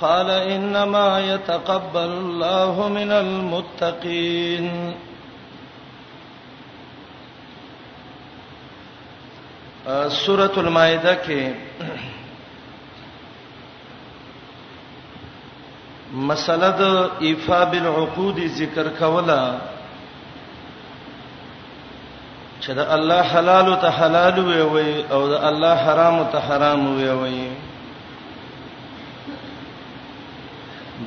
قال انما يتقبل الله من المتقين سورۃ المائده کې مسله د ایفا بالعقود ذکر کولا چې د الله حلال ته حلال وي وي او د الله حرام ته حرام وي وي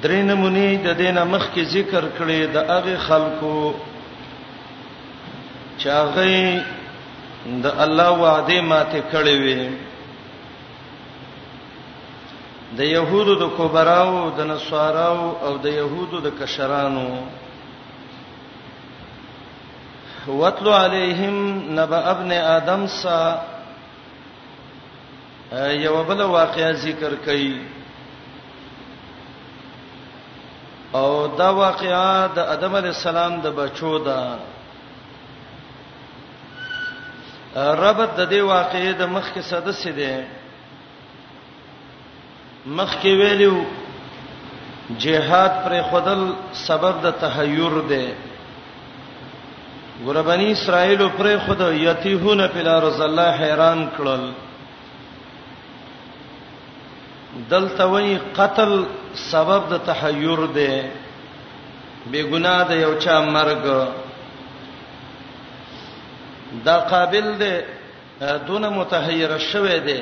درې نمونی د دینه مخ کې ذکر کړي د هغه خلکو چې هغه د الله وعده ماته کړې وي د يهودو د کوبراو د نصاراو او د يهودو د کشرانو وَاتْلُ عَلَيْهِمْ نَبَأَ ابْنِ آدَمَ سَا یو بل واقعا ذکر کړي او دا واقعا د ادم علی السلام د بچو دا ربط د دې واقعې د مخ کې صدسه ده مخکې ویلو جهاد پر خودل سبب د تحیر دی ګور بنی اسرائیل پر خود یتیهون پلا رسول الله حیران کړل دلته وی قتل سبب د تحیر دی بے ګناه د یو چا مرګ دا قابل دی دونه متحیر شوه دی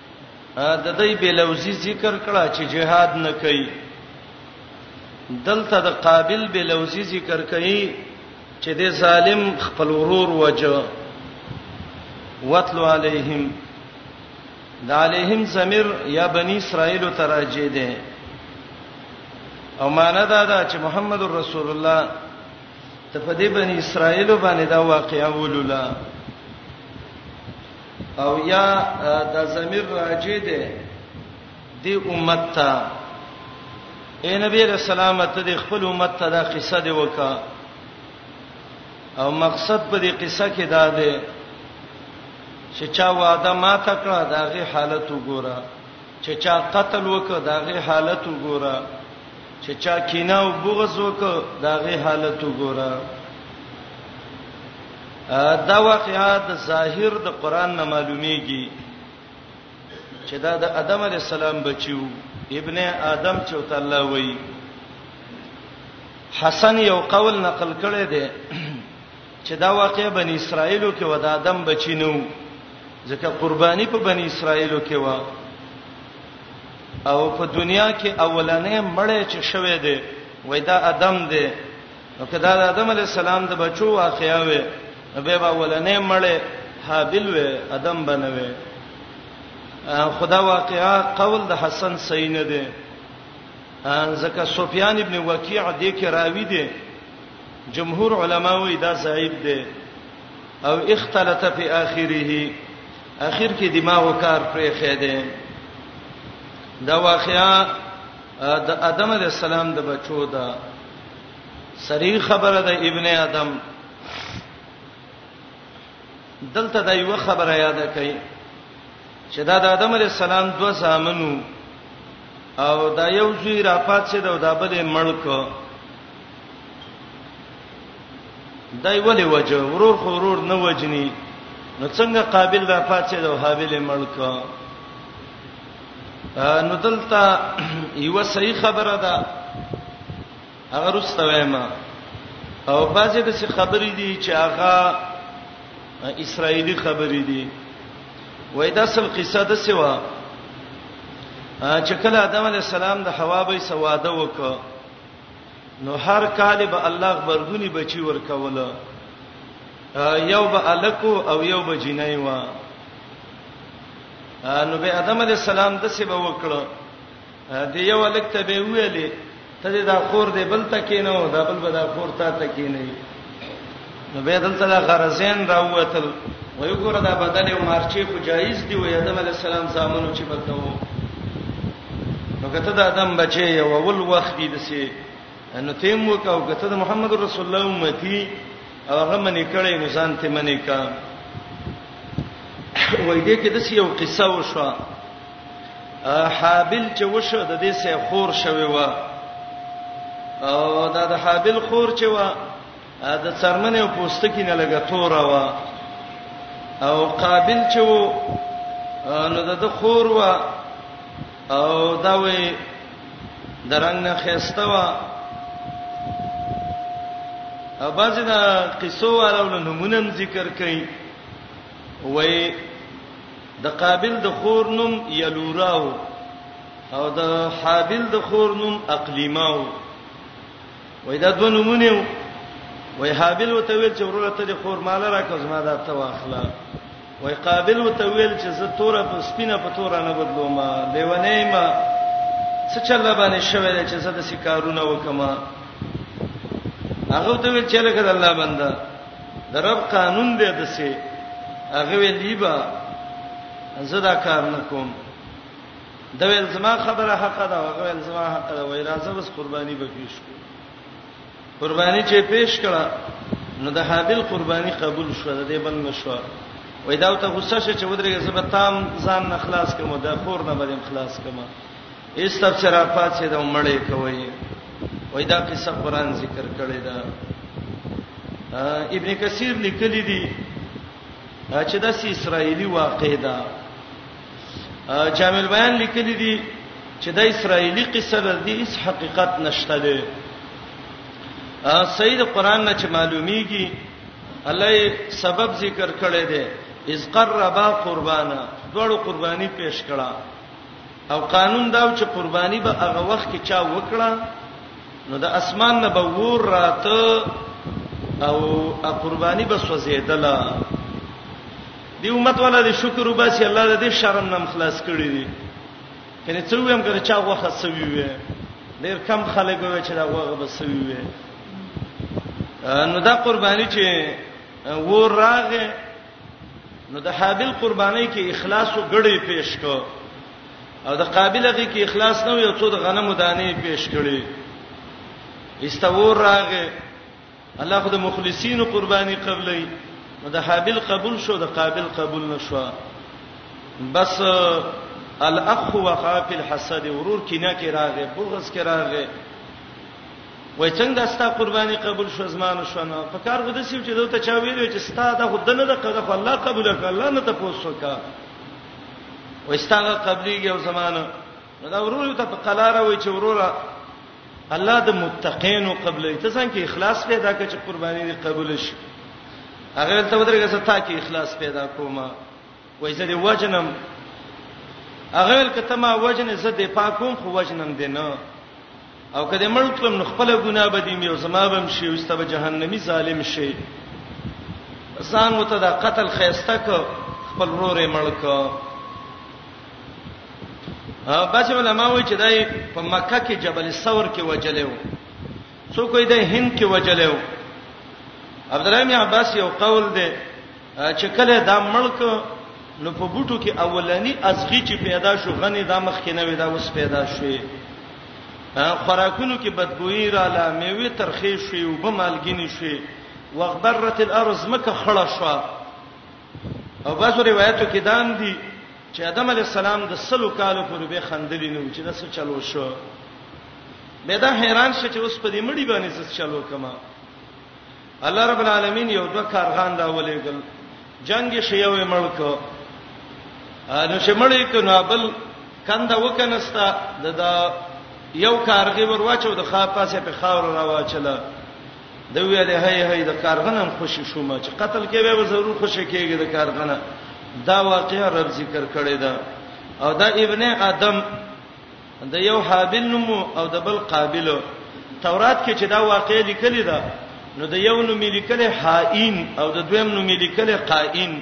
د دې بلوزي ذکر کړه چې جهاد نه کوي دلته د قابل بلوزي ذکر کوي چې د ظالم خپل ورور وجه وتلو علیهم د علیهم زمیر یا بنی اسرائیل تراجه ده او معنا دا ده چې محمد رسول الله ته په دې بنی اسرائیل باندې دا واقعا ولولا او یا دا ضمیر راجی دی دی امت ته اے نبی رسول الله ته د خپل امت ته دا قصه دی وکا او مقصد په دې قصه کې دا دی چې چا وعده ما تکړه داغه حالت وګوره چې چا قتل وکړه داغه حالت وګوره چې چا کینه او بغض وکړه داغه حالت وګوره دا واقعا د ظاهر د قران نه معلومیږي چې دا د ادم علی السلام بچیو ابن ادم چې تعالی وای حسن یو قول نقل کړی دی چې دا واقعا بنی اسرائیلو کې ودا ادم بچی نو ځکه قربانی په بنی اسرائیلو کې و او په دنیا کې اولنې مړې چې شوه دی وای دا ادم دی نو کدا د آدم علی السلام د بچو واقعیا وې به به ولنې مړې حابل وې آدم بنوي خدا واقعیا قول د حسن صحیح نه دی ځکه سفیان ابن وکیع دې کې راوی دی جمهور علما وې دا ضعیف دی او اختلط فی اخره اخر کې دماغ کار پرې خېده دا واقعیا د آدم علی السلام د بچو دا صریح خبره ده ابن ادم دلته دا یو خبره یاد کړئ چې دا د آدم علی السلام دوه زامنو او دا یو زوی را پات شه دا د بل ملک دای ولې وجه ورور خو ورور نه وجني نو څنګه قابل را پات شه دا حابل ملک نو دلته یو صحیح خبره ده هغه رستوي ما او بعضې د څه خبرې دي چې هغه اسرایلی خبرې دي وای دا اصل قصه د څه و چې کله آدم علی السلام د حوا به سواده وکړه نو هر کال به الله برګونی بچي ورکوله یو به الکو او یو به جنای و نو به ادم علی السلام د څه به وکړو د یو الک ته به ویلې ته دا خور دې بل تکینو دا بل به دا خور ته تکینې نو به دلته دا غرزین راوتل وای ګوره دا بدل او مارچې خو جایز دی وای ادم علی السلام زامنو چې بکاو نو کته دا ادم بچي یو ول وخت دې دسه نو تیم وکاو کته د محمد رسول الله امتی هغه منې کړي نو ځان ته منې کا وای دې کې د یو قصه وشو حابل چې وشو د دې سه خور شوی و او دا د حابل خور چې و د څرمنې او پوستکی نه لګه تور و او قابل چې و نو د خور و او دا وی درنګ نه خسته وا اباز دا قصو والو نمونم ذکر کئ وای د قابل د خور نوم یلوراو او د حابل د خور نوم اقلیماو وای دا دوه نمونه وای حابل وتویل چې ورته د خور مال راکوز ما دا ته واخله وای قابل وتویل چې زه تور په سپینه په تور نه بدلوم لیونی ما څه چل باندې شوه چې زه د سکارونه وکم هغه ته ویل چې لکه د الله بنده د رب قانون دی د سه هغه ویل دیبا زه دا کار نه کوم دا ویل زما خبره حق ده هغه ویل زما حق ده وای راځه بس قرباني به پیښ کوم قرباني چې پیش کړه نو د حابیل قرباني قبول شو د دې بل نشو وای دا ته غصه شې چې ودرېږي زه به تام ځان نه خلاص کوم دا خور نه بدیم خلاص کوم ایس تفسیر افات چې دا مړې کوي وای دا قصه قران ذکر کړی دا ابن کثیر لیکلی دی چې دا سی اسرایلی واقع ده جامع البيان لیکلي دي چې د اسرایلی قصه د دې هیڅ حقیقت نشته دی سید قران نه چې معلومیږي الله سبب ذکر کړی دی اذ قربا قربانا دوړو قربانی پیش کړه او قانون دا چې قربانی به هغه وخت کې چا وکړه نو د اسمان نه به ور راته او قربانی به سوځیدله دی امت ولا دې شکر وباسي الله دې شرم نم خلاص کړی دی کنه څو ویم کنه چا غوخه سوي وي ډیر کم خلک وي چې دا غوغه بسوي وي نو دا قرباني چې و راغه نو د حابل قرباني کې اخلاص او غړې پیش کو او د قابل هغه کې اخلاص نه وي او څو د غنمو دانې پیش کړي استور راغه الله خو د مخلصینو قرباني قبلې نو د حابل قبول شو د قابل قبول نشو بس الاخ وقع فی الحسد ورور کینه کې راغې بغض کې راغې وای څنګه ستا قرباني قبول شو زمانه شو نه په کار غو د سیو چې دوته چا ویلو چې ستا د خدنه د قضا خو الله قبول کړه الله نه تاسو کا وای ستا قبليږي او زمانه دا ورور ته په قلاره وای چې وروره الله د متقینو قبلې ته څنګه اخلاص پیدا کړي چې قرباني دې قبول شي هغه ته ودرګه ستا کې اخلاص پیدا کوما وای زه دې وجنم هغه ول کته ما وجنه زه دې پاکوم خو وجنم دې نه او کله ملک لم خپل ګناه بدی مې او زما بم شي او استبه جهنمی ظالم شي ځان وته دا قتل خيسته ک خپل رورې ملک بعض علما وایي چې دای په مکه کې جبل ثور کې وجلو څوک یې د هند کې وجلو عبد الله بن عباس یو قول دی چې کله دا ملک نو په بوټو کې اولنی ازغی چې پیدا شو غنی دا مخ کې نه وې دا اوس پیدا شوې خوراکونو کې بدبوئی را لا میوه ترخې شوې او به مالګینې شوې وغبرت الارض مکه خړه شوه او بعضو روایتو کې دام دي چې آدم علی السلام د سلو کالو پورې به خندلې نه و چې دا څه چلو شو به دا حیران شې چې اوس په دې مړی باندې څه چلو کما الله رب العالمین یو دوه کارغان دا ولېګل جنگ شي یو ملک نو چې مړی کنه بل کنده وکنستا د یو کارغي ورواچو د خا پاسه په خاور راواچله د ویل هي هي د کارغنم خوشی شوم چې قتل کې به ضرور خوشی کېږي د کارغنه دا واقعا رب ذکر کړی دا او دا ابن ادم د یو حابل نوم او د بل قابل تورات کې چې دا واقعې لیکلې ده نو د یو نوم لیکلې حائین او د دویم نوم لیکلې قائین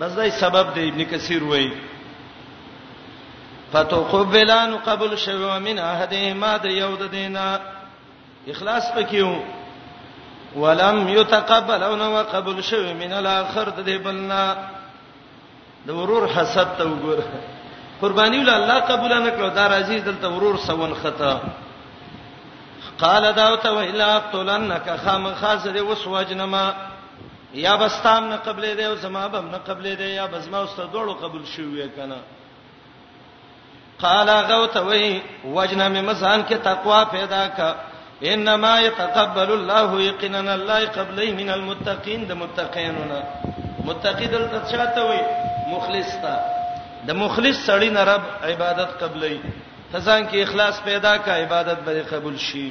بس دای سبب دی ابن کثیر وای فتقبلان قبل شوه من احدهما د یو د دینا اخلاص پکيو ولم يتقبل او نو قبول شوی من الاخر د دې بلنا د ورور حسد ته وګوره قرباني ول الله قبول نه کړو دا راځي دلته ورور سون خطا قال داوت و الا اقتلنك خام خاص دې وسوجنما یا بستام نه قبلې دی او زما بم نه قبلې دی یا بزما واست دوړو قبول شوی کنه قال غوت وی وجنا می مسان کې تقوا پیدا کا انما يتقبل الله يقينا الله قبلي من المتقين د متقيننا متقي دلته چاته وي مخلص تا د مخلص سړی نه رب عبادت قبلي تزان کې اخلاص پیدا کا عبادت به قبول شي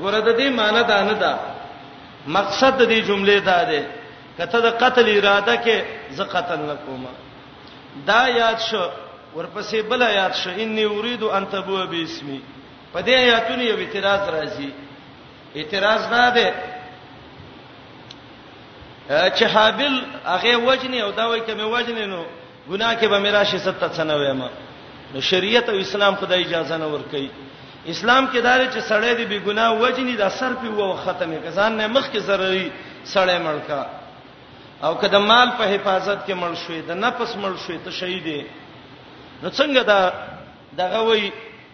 ګوره د دې معنی دا نه ده مقصد د دې جملې دا ده کته د قتل اراده کې ز قتل نکوم دا یاد شو ورپسې بل یاد شو انی اريد ان تبو باسمی په دې آیاتونو یو اعتراض راځي اعتراض نه ده چې حابل هغه وجنی او دا وای کمه وجنی نو ګناه کې به میرا شي ست څنه وایم نو شریعت او اسلام خدای اجازه نه ور کوي اسلام کې دار چې سړی دی بی ګناه وجنی د سر په وو ختمه کزان نه مخ کې ضروري سړی ملکا او که د مال په حفاظت کې مل شوې د نفس مل شوې ته شهید نو څنګه دا دغه وی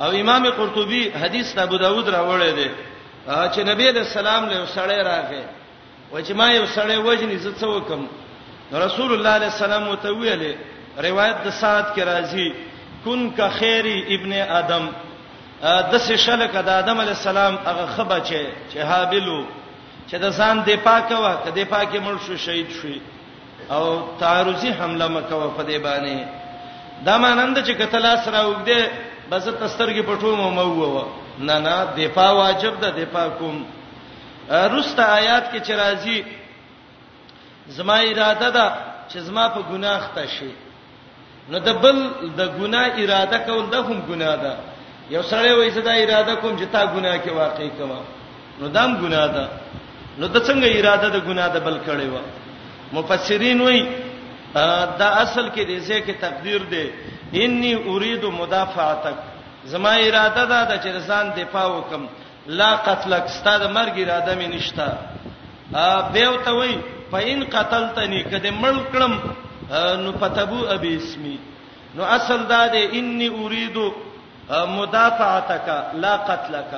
او امام قرطبي حدیث ابو داود راوړی دی چې نبی له سلام له سړی راغی و چې ما یو سړی وجنی زه څه وکم رسول الله علیه السلام متویله روایت د سات کې راځي کن کا خیری ابن ادم د سه شلک د ادم علی السلام هغه خبه چې چې هابلو چې د ځان دی پاکه وا کده پاکه مړ شو شهید شوی او تعرضی حمله مکوه په دې باندې دا مانند چې کته لاس را وګده بس تسترګې پټو مو مو نه نه دفاع واجب ده دفاع کوم رسته آیات کې چې راځي زما اراده ده چې زما په ګناه ښته شي نو د بل د ګناه اراده کول د هم ګناه ده یو سړی وایي چې دا اراده کوم چې تا ګناه کې واقع کما نو دام ګناه ده نو د څنګه اراده د ګناه ده بل کړي و مفسرین وایي دا اصل کې د ځای کې تقدیر دی انی اريد مدافعتک زما اراده دا ده چې ځان دفاع وکم لا قتلک ستا د مرګ اراده مې نشته به وته وای پاین قتلتنی کده مړ کړم نو پتبو ابي اسمي نو اصل دا دی اني اريد مدافعتك لا قتلك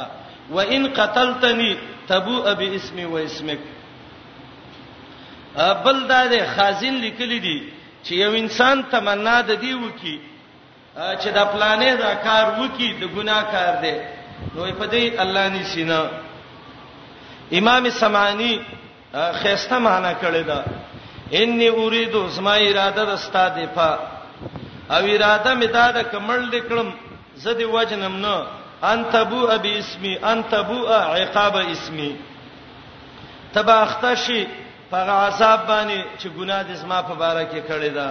وان قتلتني تبو ابي اسمي واسمك بل دا دی خازن لیکل دي چې یو انسان تمنا د دی وکي چې دا پلانې دا کار وکي د ګناه کار دی نو په دې الله نه سینا امام سمانی خيسته معنا کړی دا انی اريد زما اراده د استاد په او اراده مې دا د کمل لیکلم زه دې وجنم نه ان تبو ابي اسمي ان تبو عقاب اسمي تبا اختشي په عذاب باندې چې ګناه دې زما په باره کې کړی دا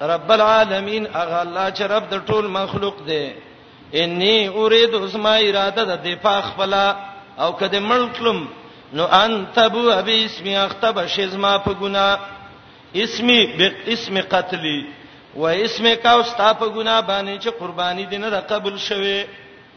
رب العالمین اغه الله چې رب د ټول مخلوق دی انی اريد اسما اراده د دفاع خپل او کده ملکلم نو انت بو ابي اسمي اختب شزما په ګنا اسمي اسم قتلي و اسم کا او ستا په ګنا باندې چې قرباني دینه د قبول شوه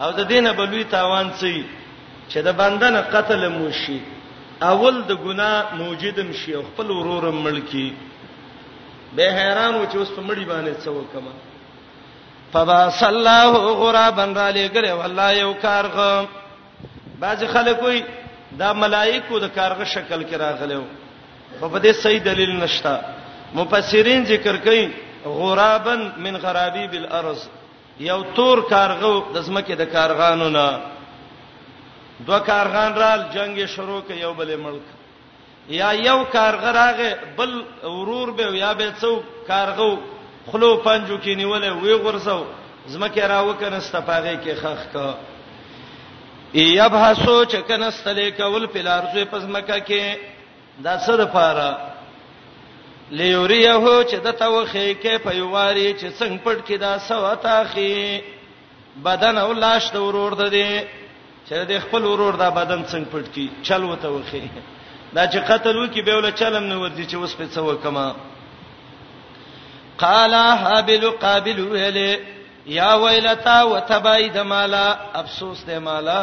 او د دینه بلوي تاوان څه چې د بندنه قتل مو شي اول د ګنا موجدم شي او خپل ورورم ملکی به حیران و چې اوس په مړی باندې څه وکما فبا صلی الله غرابا را لګل والله یو کارغه بعض خلک وي دا ملائکو د کارغه شکل کې راغلو خو په دې صحیح دلیل نشته مفسرین ذکر کوي غرابا من غرابی بالارض یو تور کارغه د ځمکې د کارغانو نه دوه کارغان رال جنگ یې شروع ک یو بلې ملک یا یو کارغه راغې بل ورور به یا به څو کارغو خلو پنجو کې نیولې وی غرسو زمکه راو کنه ستپاغه کې خخ کا یبحثو چکنستلې کول پلارزوې پزمکه کې دا څه د پاره لیوریه چې د توخی کې په یواري چې څنګه پټ کې دا سواتاخي بدن او لاش د ورور د دې چې د خپل ورور دا بدن څنګه پټ کی چل وته وخی دا چې قتل وکي به ول چلم نه ورځي چې اوس په څه وکما قال هابل قابل ویل یا ویلتا وتباید مالا افسوس ته مالا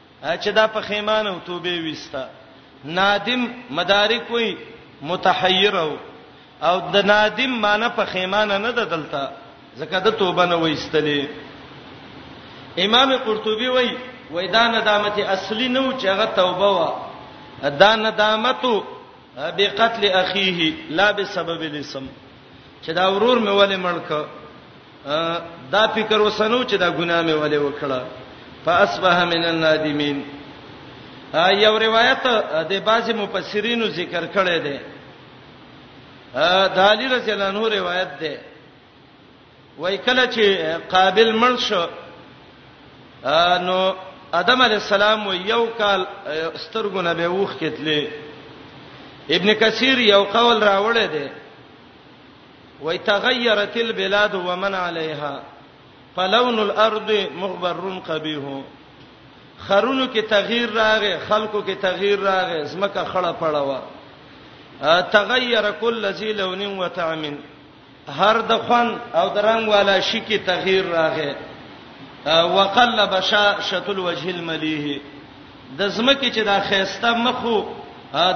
چې دا پښیمانه او توبه وستا نادم مدارک وی متحیر او او د نادم معنی پښیمانه نه ده دلته ځکه د توبه نه وېستلې امام قرطبي وای وای دا ندامت اصلي نه و چې هغه توبه و دا ندامت به قتل اخیه لا به سبب الاسم چې دا ورور مې ولې مړ ک دا فکر وسنو چې دا ګناه مې ولې وکړه فاصبح من النادمین یو روایت د بعضی مفسرینو ذکر کړی دی د علی رضی الله عنه روایت ده وای کله چې قابل مړ شو نو ادم علی السلام و یو کال سترګونه به وښ کتلې ابن کثیر یو قول راوړی دی وای تغیرت البلاد ومن علیها فلون الارض مغبر قبیح خرونو کې تغییر راغی خلکو کې تغییر راغی زمکه خړه پړه و تغیر کل ذی لون و طعم هر د خوند او د رنگ والا شي کې تغییر راغی وقلب شا شتل وجه الملیه د زمکه چې دا خيسته مخو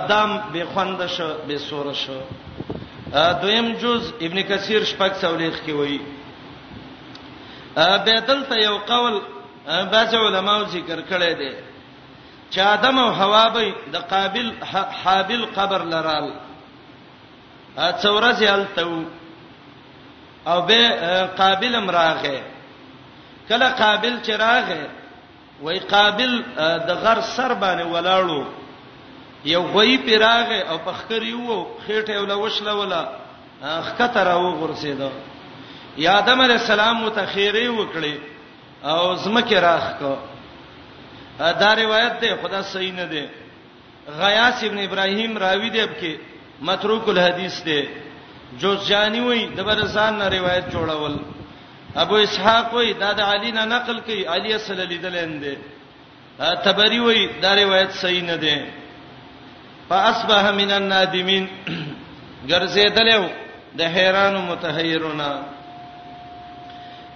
دام به خوند شو به سور شو دویم جز ابن کثیر شپږ څولېخ کې وایي به دلته یو قول بعض علماو ذکر کړی دی چې آدم او حوا به د قابل حابل قبر لرال څو ورځې هلته وو او به قابل هم راغې کله قابل چې راغې وای قابل د غر سر باندې ولاړو یو غوی پیراغه او پخکر یو خېټه ولا وشله ولا خکته راو غرسیدو یا آدم علی السلام متخیری وکړي او زمکه راخ کو دا روایت ده خدا صحیح نه ده غیاث ابن ابراهیم راوی دی بکې متروک الحدیث دی جوزجانی وای د برزان نه روایت جوړول ابو اسحاق وای دا د علی نه نقل کوي علی صلی الله علیه دی تبری وای دا روایت صحیح نه دی فاصبح من النادمین ګرځیدلو د حیران او متحیرونه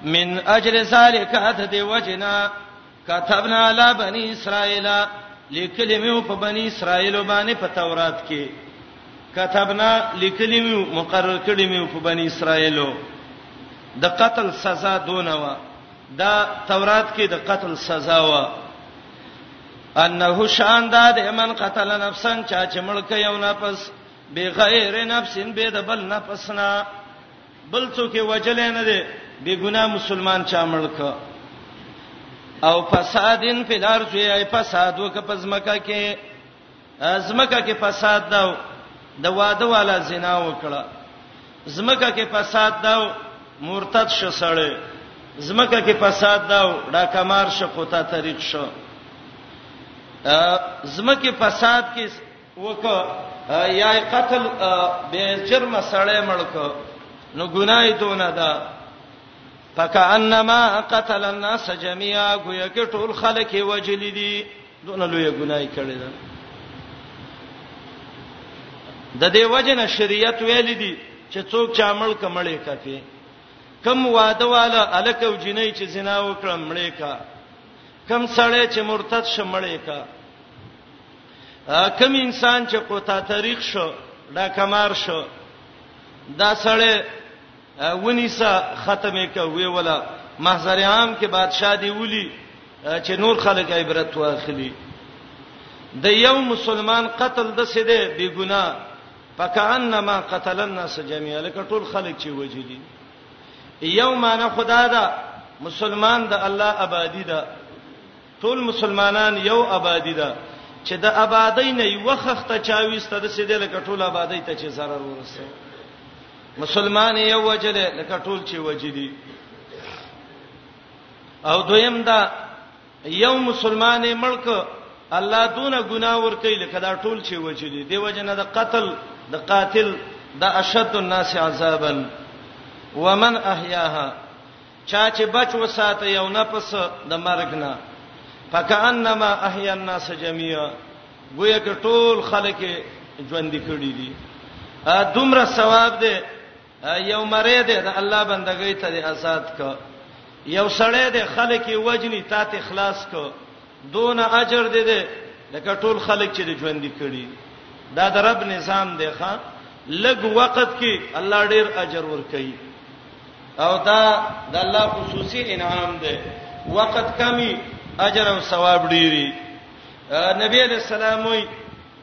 من اجل ذالک اته دی وجنا كتبنا على بني اسرائيل لیکلی میو په بنی اسرائیل باندې په تورات کې كتبنا لیکلی میو مقرر کړی میو په بنی اسرائیل د قتل سزا دونه وا دا تورات کې د قتل سزا وا انه شان دا د من قتل نفسا چا چې ملک یو نفس بغیر نفس به د بل نفسنا بل څوک یې وجلې نه دی بی ګناه مسلمان چا ملک او فسادین فی الارض ای فساد وک پزمکه کې زمکه کې فساد دا د واده والا زنا وکړه زمکه کې فساد دا مرتد شسړې زمکه کې فساد دا ډا کمار شقوتا طریق شو زمکه فساد کې وک یا قتل به جرم سړی مړک نو ګناي دونه ده فکانما قتل الناس جميعا ګویا کې ټول خلک وجل دي دونه لوی ګناي کړی ده د دې وجنه شریعت ویل دي چې څوک چا مړ کمړې کفي کم واده والا الک او جنې چې زنا وکړه مړې کا کم سړی چې مرتد شمړې کا کوم انسان چې کوتا تاریخ شو دا کمار شو دا سړی ونیسا ختمه کوي ولا محضر عام کې بادشاہ دی ولي چې نور خلک عبرت واخلي د یو مسلمان قتل د څه دی بی ګنا فکانما قتل الناس جميعا لکه ټول خلک چې وجلی یو معنی خدا دا مسلمان د الله آبادی دا ټول مسلمانان یو آبادی ده چې د آبادی نه یو خخته چاويسته د سیده لکه ټول آبادی ته چې zarar ورسه مسلمان یو وجل لکه ټول چې وجلی او دویم دا یو مسلمان ملک الله دونه ګناه ور کوي لکه دا ټول چې وجلی دی وجنه د قتل د قاتل د اشد الناس عذابا ومن احیاها چا چې بچ وساته یو نفس د مرګ نه فکانما احیا الناس جميعا گویا کې ټول خلک ژوند کړي دي ا دومره ثواب دی یو مری دی د الله بندګۍ ته آزاد ک یو سړی دی خلک وجنی تات اخلاص ک دون اجر دې دې لکه ټول خلک چې د ژوند دي کړي دا د رب نظام دی ښا لګ وخت کې الله ډیر اجر ور کوي او دا د الله خصوصي انعام دی وخت کمی اجر او ثواب ډیری نبی علیہ السلام وی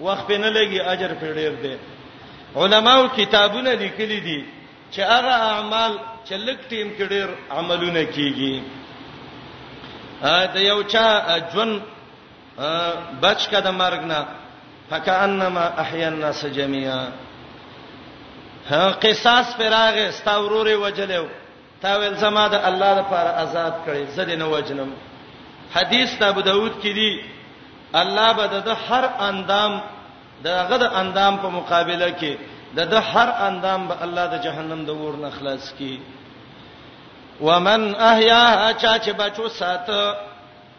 وخت په نه لګي اجر په ډیر دی علماو کتابونه لیکلي دي چې هغه اعمال چې لک ټیم کې ډیر عملونه کیږي دا یو چا جون بچ کده مرګ نه فکانما احیا الناس جميعا قصاص پراغه ستاوروري وجلو تا ویل زما د الله لپاره آزاد کړي زه دې نه وجنم حدیث ته ابو داود کې دی الله به د هر اندام دغه د اندام په مقابله کې د هر اندام به الله د جهنم د ور نه خلاص کی ومن احیا چا چې بچو ساته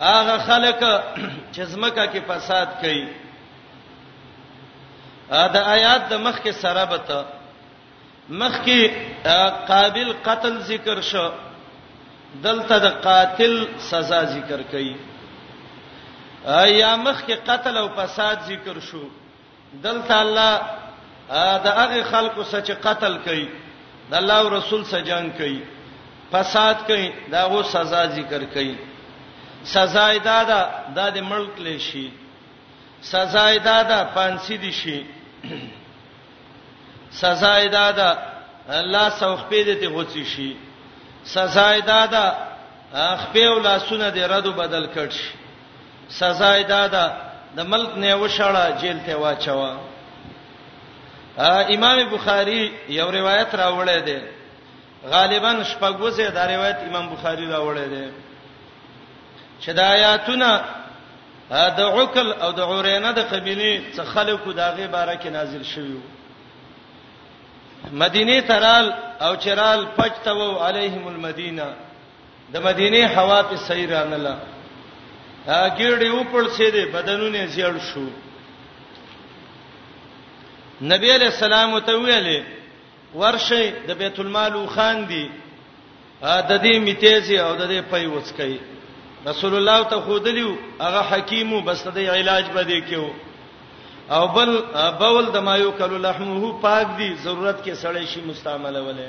هغه خلک چې زمکه کې فساد کوي دا آیات د مخ کې سره بته مخ کې قابل قتل ذکر شو دلته د قاتل سزا ذکر کړي یا مخ کې قتل او فساد ذکر شو دلته الله د هغه خلکو سره چې قتل کوي د الله او رسول سره جنگ کوي فساد کوي دا غو سزا ذکر کوي سزا ادا ده د ملک لشي سزا ادا ده پانسی دي شي سزا ادا ده الله سوخ په دې ته غوڅی شي سزا ادا ده خپل لاسونه دې ردو بدل کړ شي سزا یې دا ده د ملک نه وشړه جیل ته واچوه امام بخاری یو روایت راوړی دی غالبا شپږوځه دا روایت امام بخاری راوړی دی چې د آیاتونه د عقل او د عورینه د قبیله څخه خلکو داغه باره کې نازل شویو مدینه ترال او چرال پجتو علیهم المدینه د مدینه هوا په سیر رانله ګیړې وپړ سي دي بدنونه زیړ شو نبی علیہ السلام ته ویلې ورشه د بیت المال خان دی د دې میتیزي او د دې پي وڅکي رسول الله ته خودلیو هغه حکیمو بس د علاج بده کېو او بل بول د مایو کلو لحمه پاک دی ضرورت کې سړی شي مستعمله ولې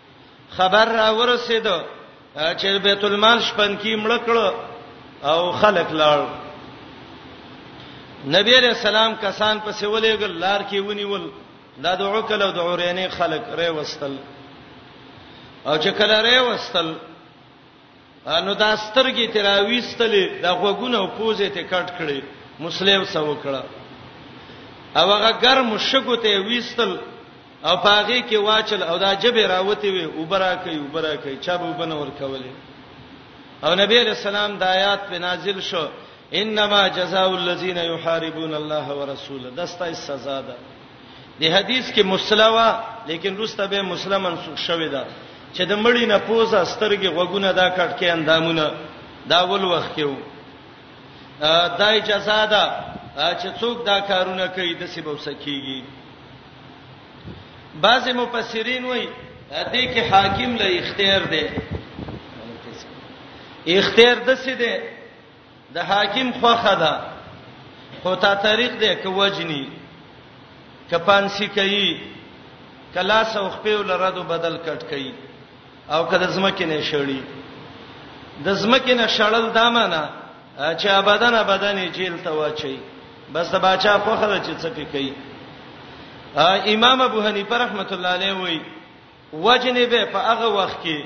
خبر را ورسید چې بیت المال شپن کې مړ کړ او خلک لاړ نبی علیہ السلام کسان پسې ولېګل لار کې ونیول دا د عقل او د اورینې خلک ری وستل او چې کله ری وستل نو دا سترګې ته راويستلې د غوګونه او پوزې ته کټ کړې مسلم څه وکړه او هغه ګرم شګو ته ويستل او پاغه کې واچل او دا جبه راوتی وي وبرا کوي وبرا کوي چا به وبنه ور کولې او نبی رسول الله د آیات په نازل شو انما جزاء الذين يحاربون الله ورسوله دسته سزا ده د حدیث کې مصلا وا لیکن روسته به مصلا منسوخ شوې ده چې د مړی نه پوزا سترګې غوګونه دا کټ کې اندامونه دا ول وخت کې وو دا اجازه ده چې څوک دا کارونه کوي د سبب سکیږي بعض مفسرین وایي دې کې حاکم له اختیار دی اختیار د څه دی د حاکم خوخه ده خو تا طریق دی ک وجنی ک پانسی کوي کلا سو خپل ردو بدل کټ کوي او کله زمکه نه شړی د زمکه نه شړل دامنه چې ابدان ابدان جیل ته واچي بس د باچا خوخه ده چې څه کوي امام ابو حنیفه رحمۃ اللہ علیہ وایي وجنې به په هغه وخت کې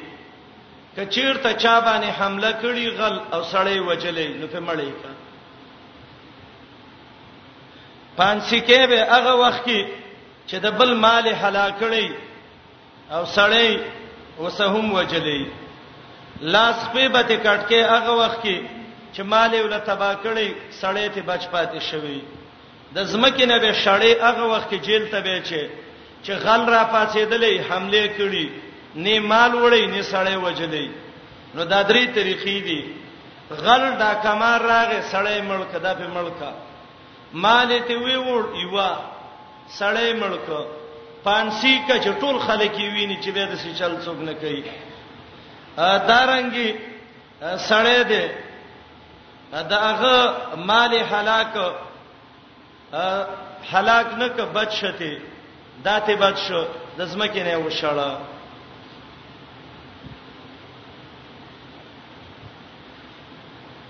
کچیرته چا باندې حمله کړي غل او سړی وجلې نو په مړی کا پانسی کې به هغه وخت کې چې د بل مال حلا کړي او سړی وسهم وجلې لاس په به ته کټکه هغه وخت کې چې مال ول تبا کړي سړی ته بچ پاتې شوی د ځمکې نه به شړې هغه وخت کې جیل ته به چي چې غل را پاتېدلې حمله کړي نه مال وړي نه سړې وجلې نو دا درې طریقې دي غل دا کمار راغې سړې ملک دا په ملکا مال ته وی وړ یوا سړې ملک پانسی کا چټول خلک ویني چې به د سې چل څوک نه کوي دارنګي سړی دی دا هغه مال هلاک هلاک نه ک بچ شته داته بچ شو د زمکه نه وشړه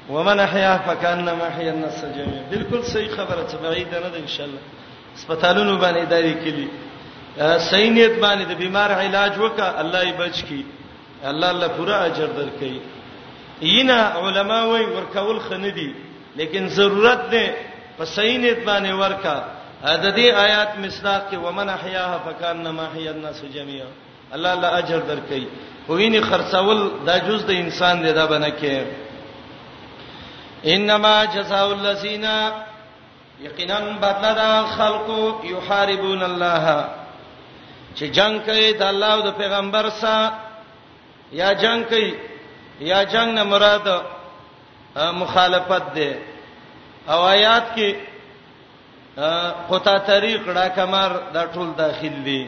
ومن احیا فکانما احیا الناس جميعا بالکل صحیح خبره چې بعید نه ده ان شاء الله سپیټالونو باندې دایې کلی صحیح نیت باندې د بیمار علاج وکړه الله یې بچ کی الله الله پورا اجر درکې ینا علما وای ورکول خنه دي لیکن ضرورت ده په صحیح نیت باندې ورکا د دې آیات مصداق کې ومن احیاها فکانما حی الناس جميعا الله الله اجر درکې ویني خرڅول دا جز د انسان دی دا بنکه انما جزاء الذین یقینا بدلا دا خلق یحاربون الله چې جنگ کوي د الله او د پیغمبر سره یا جنگ کوي یا جنگ نه مراد مخالفت ده او آیات کې قطع طریق را کمر دا ټول داخل دي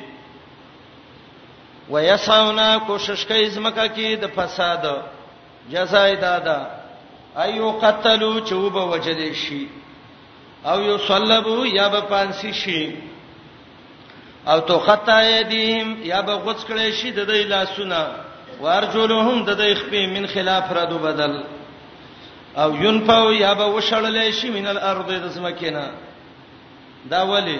ويسعونا کوشش کوي زمکه کې د فساد جزاء دادا ايو قتلوا چوب وجل شي او یو صلبو یا به پانسی شي او تو خطا یدیم یا به غوڅ کړي شي د دې لاسونه وارجلهم د دې خپې من خلاف ردو بدل او ينفو یا به وشړلې شي من الارض د سمکینا دا ولی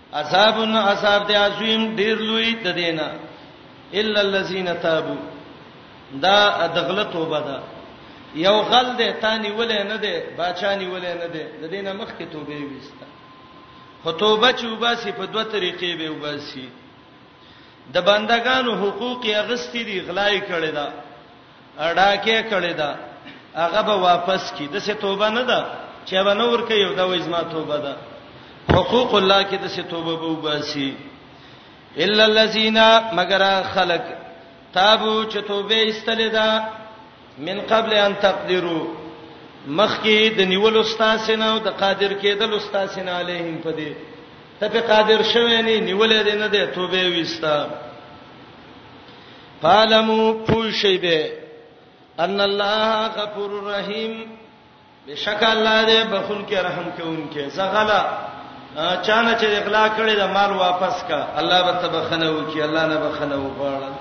عذاب عذاب دی عظیم ډیر لوی د دینه الا الذين تابوا دا دغله توبه ده یو غل دی تانی ولې نه دی بچانی ولې نه دی د دینه مخ کې توبه وسته خو توبه چې وباسي په دوه طریقې به وباسي د بندگانو حقوق یې غستی دي غلای کړی دا ډاکه کړی دا هغه به واپس کی د څه توبه نه ده چې به نور کوي او دا وې زما توبه ده حقوق الله کې د څه توبه به وباسي الا الذين مگر خلق تابو چې توبه استلې ده من قبل ان تقدروا مخکې د نیول استاسنه او د قادر کېدل استاسنه علیهم پدې ته په قادر شوه نه نیولې نه ده توبه وستا فالمو پوشی به ان الله غفور رحیم بشک الله دې بخون کې رحم کوونکې زغلا چانه چې اغلا کړی دا مال واپس کا الله به تبخنه وکي الله نه بخنه وغواړي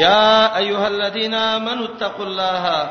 یا ایها الذین آمنوا اتقوا الله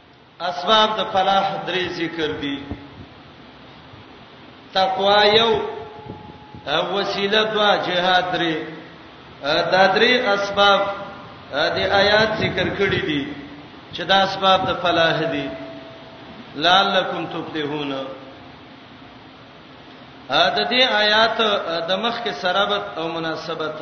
اسباب د فلاح درې ذکر دي تقوا یو وسیله دوا جهاد درې دا درې اسباب د آیات ذکر کړی دي چې دا اسباب د فلاح دي لعلکم تفلحون دا دې آیات د مخ کې سرابت او مناسبت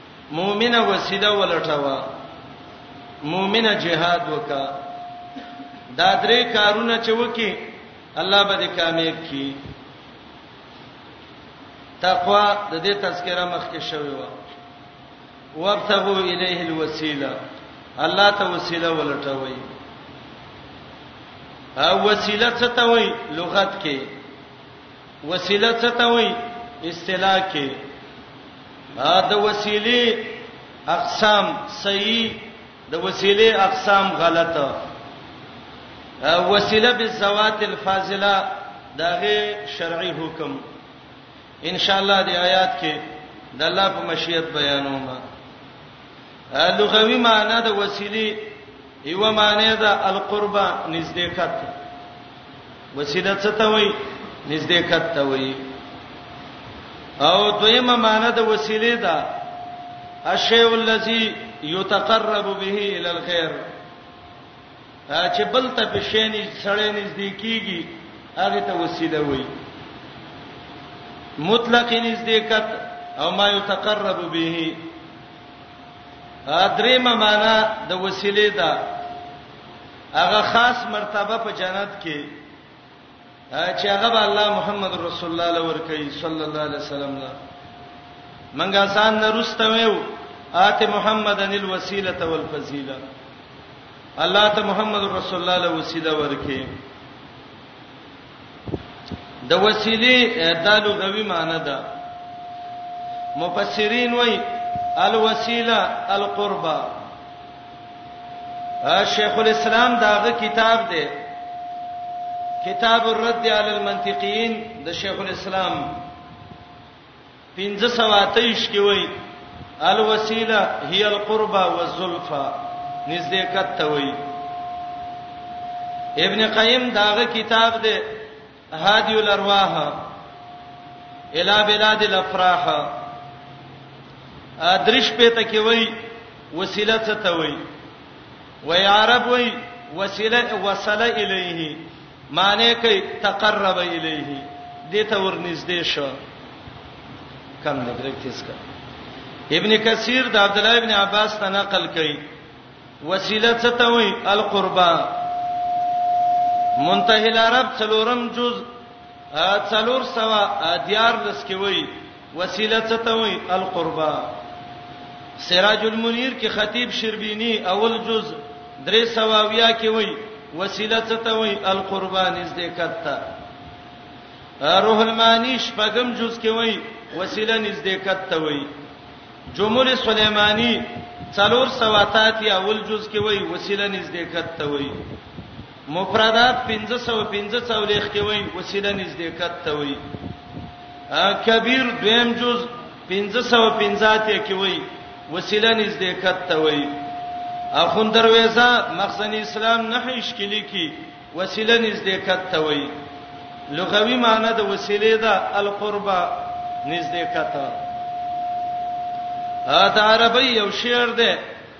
مؤمنه وسیله ولټوه مؤمنه جهاد وکا دا درې کارونه چې وکي الله به دې کامیاب کړي تقوا د دې تذکرہ مخکې شوی و وابتغوا الیه الوسیله الله ته وسیله ولټوي او وسیله څه ته وایي لغت کې وسیله څه ته وای اصطلاح کې ا د وسیله اقسام صحیح د وسیله اقسام غلطه وسیله بالذوات الفاضله دغه شرعي حکم ان شاء الله د آیات کې د الله په مشیت بیانوم لغوي معنی د وسیله یوه معنی ده القربا نزدېکت وسیله څه ته وایي نزدېکت ته وایي او دویمه معنی د وسیله ده الشیء الذی یتقرب به الی الخير چې بل ته په شینې سړې نږدې کیږي هغه ته وسیله وایي مطلق نزدېکت او ما یتقرب به درېمه معنا د وسیلې ده هغه خاص مرتبه په جنت کې چې هغه به الله محمد رسول الله لور کوي صلی الله علیه وسلم لا منګه ځان نه رستویو آت محمدن الوسیله والفضیله الله ته محمد رسول الله له وسیله ورکه د وسیله د لغوي معنی ده مفسرین وای الوسیله القربا شیخ الاسلام داغه کتاب دی کتاب الرد علی المنطقین د شیخ الاسلام 1523 کې وایي الوسیله هی القربه والزلفه نزدېکت ته وایي ابن قیم داغه کتاب دی هادی الارواح الی بلاد الافراح درش په ته کې وایي وسیله څه ته وایي وای عرب وایي وسیله وصله الیه معنی کوي تقرب الیه دته ورنږدې شو کم نه برک تیز کا ابن کثیر د عبد الله ابن عباس ته نقل کوي وسیله څه ته وایي القربا منتهی العرب څلورم جز څلور سوا دیار لس کې وایي وسیله څه ته وایي القربا سراج المنیر کې خطیب شربینی اول جز درې سواویا کې وایي وسیله څه ته وایي القربا نږدې کته روح المانی شپږم جز کې وایي وسیله نږدې کته وایي جمهور سليماني څلور سواتات اول جز کې وایي وسیله نږدې کته وایي مفردات 1545 کې وایي وسیله نزدېکت ته وایي کبیر دویم جز 1550 کې وایي وسیله نزدېکت ته وایي اخون درویزه مخزن اسلام نه اشکلی کی وسیله نزدېکت ته وایي لغوي معنی د وسیلې ده القربا نزدېکت دا عربی یو شعر ده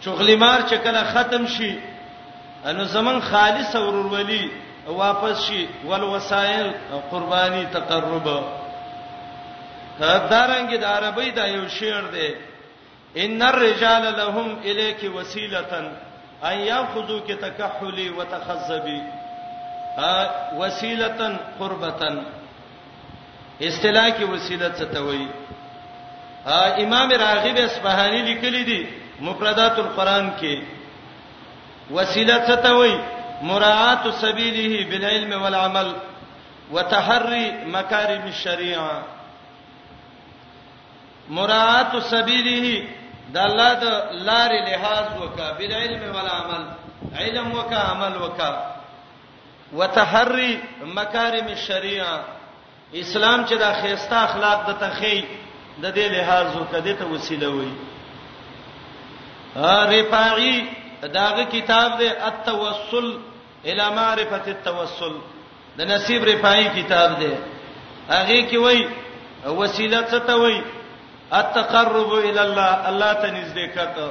چغلی مار چې کله ختم شي انو زمون خالص ورورولي واپس شي ول وسایل قرباني تقرب دارنګ د عربی دا یو شعر دی ان الرجال لهم الیک وسیلتا ان یاخذو کی تکحلی وتخذبی وسیلتا قربتا اصطلاح کې وسیله څه ته وایي امام راغب اصفهاني لیکلی دی مفردات القرآن کې وسیله څه ته وایي مراعات سبیله بالعلم والعمل وتحري مکارم الشریعه مراعات سبیله د الله د لارې لحاظ وکا بالعلم والعمل علم وکا عمل وکا وتحري مکارم الشریعه اسلام چې دا خيسته اخلاق د تخی د دې لحاظ وکړه ته وسیله وي رفاعي داغه کتاب دی التوسل الی معرفت التوسل د نصیب رفاعي کتاب دی هغه کې وای وسیله څه ته وای التقرب الى الله الله ته نږدې کته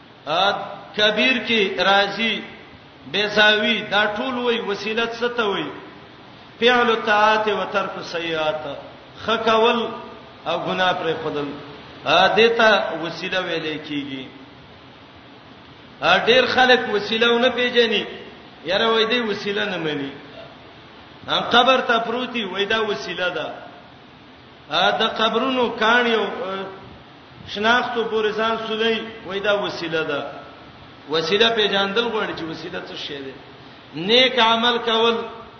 کبیر کې راضی بیزاوی دا ټول وای وسیلت ستو وای فعل الطاعات و ترک السیئات خکول او ګناه پر خدل دیتا وسیله ویلې کیږي ډیر خلک وسیله نه پیژني یاره وای دی وسیله نه مني ان قبر ته پروتي وای دا وسیله ده د قبرونو کاڼي او شناختو پورې ځان سولې وای دا وسیله ده وسیله پیژاندل غواړي چې وسیله څه شی ده نیک عمل کول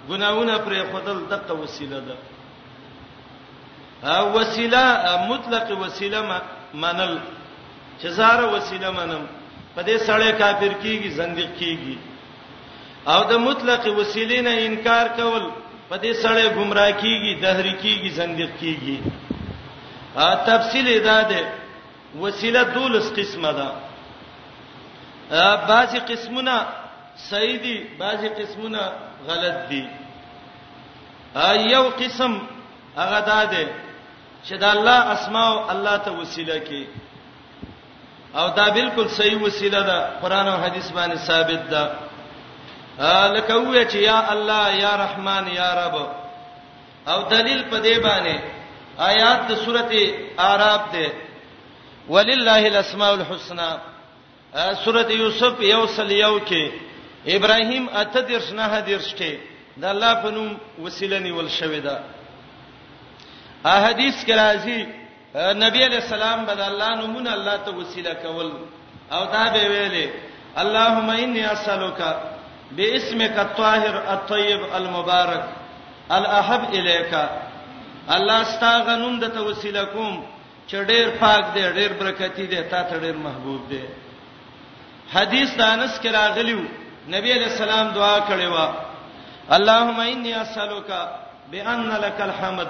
ګناونه پرې خدل دغه وسیله ده او وسیله مطلق وسیله منل چې زاره وسیله منم په دې سړی کافر کیږي زندګ کیږي او د مطلق وسیلې نه انکار کول په دې سړی گمراه کیږي دهر کیږي زندق کیږي ا تفصیل ادا ده وسیله دولس قسمه ده بعضی قسمونه صحیح دي بعضی قسمونه غلط دي یو قسم هغه ده چې د الله اسماء او الله ته وسیله کې او دا بالکل صحیح وسیله ده قران او حدیث باندې ثابت ده لکه وې چې یا الله یا رحمان یا رب او دلیل په دې باندې آیات د سورته اعراف ده ولله الاسماء الحسنى سورته یوسف یو سل یو کې ابراهیم اته درس نه حدیث کې د الله په نوم وسیله نیول شوې ده احادیث کې راځي نبی علیہ السلام بد الله نمونه الله ته وسیله کول او دا به ویلې اللهم انی اسالک باسمک الطاهر الطیب المبارک الاحب الیک الله ستاسو نوم د توسیله کوم چې ډیر پاک دی ډیر برکتی دی تا ته ډیر محبوب دی حدیث د انس کې راغلیو نبی علیہ السلام دعا کړې و اللهم انی اسالک بان لك الحمد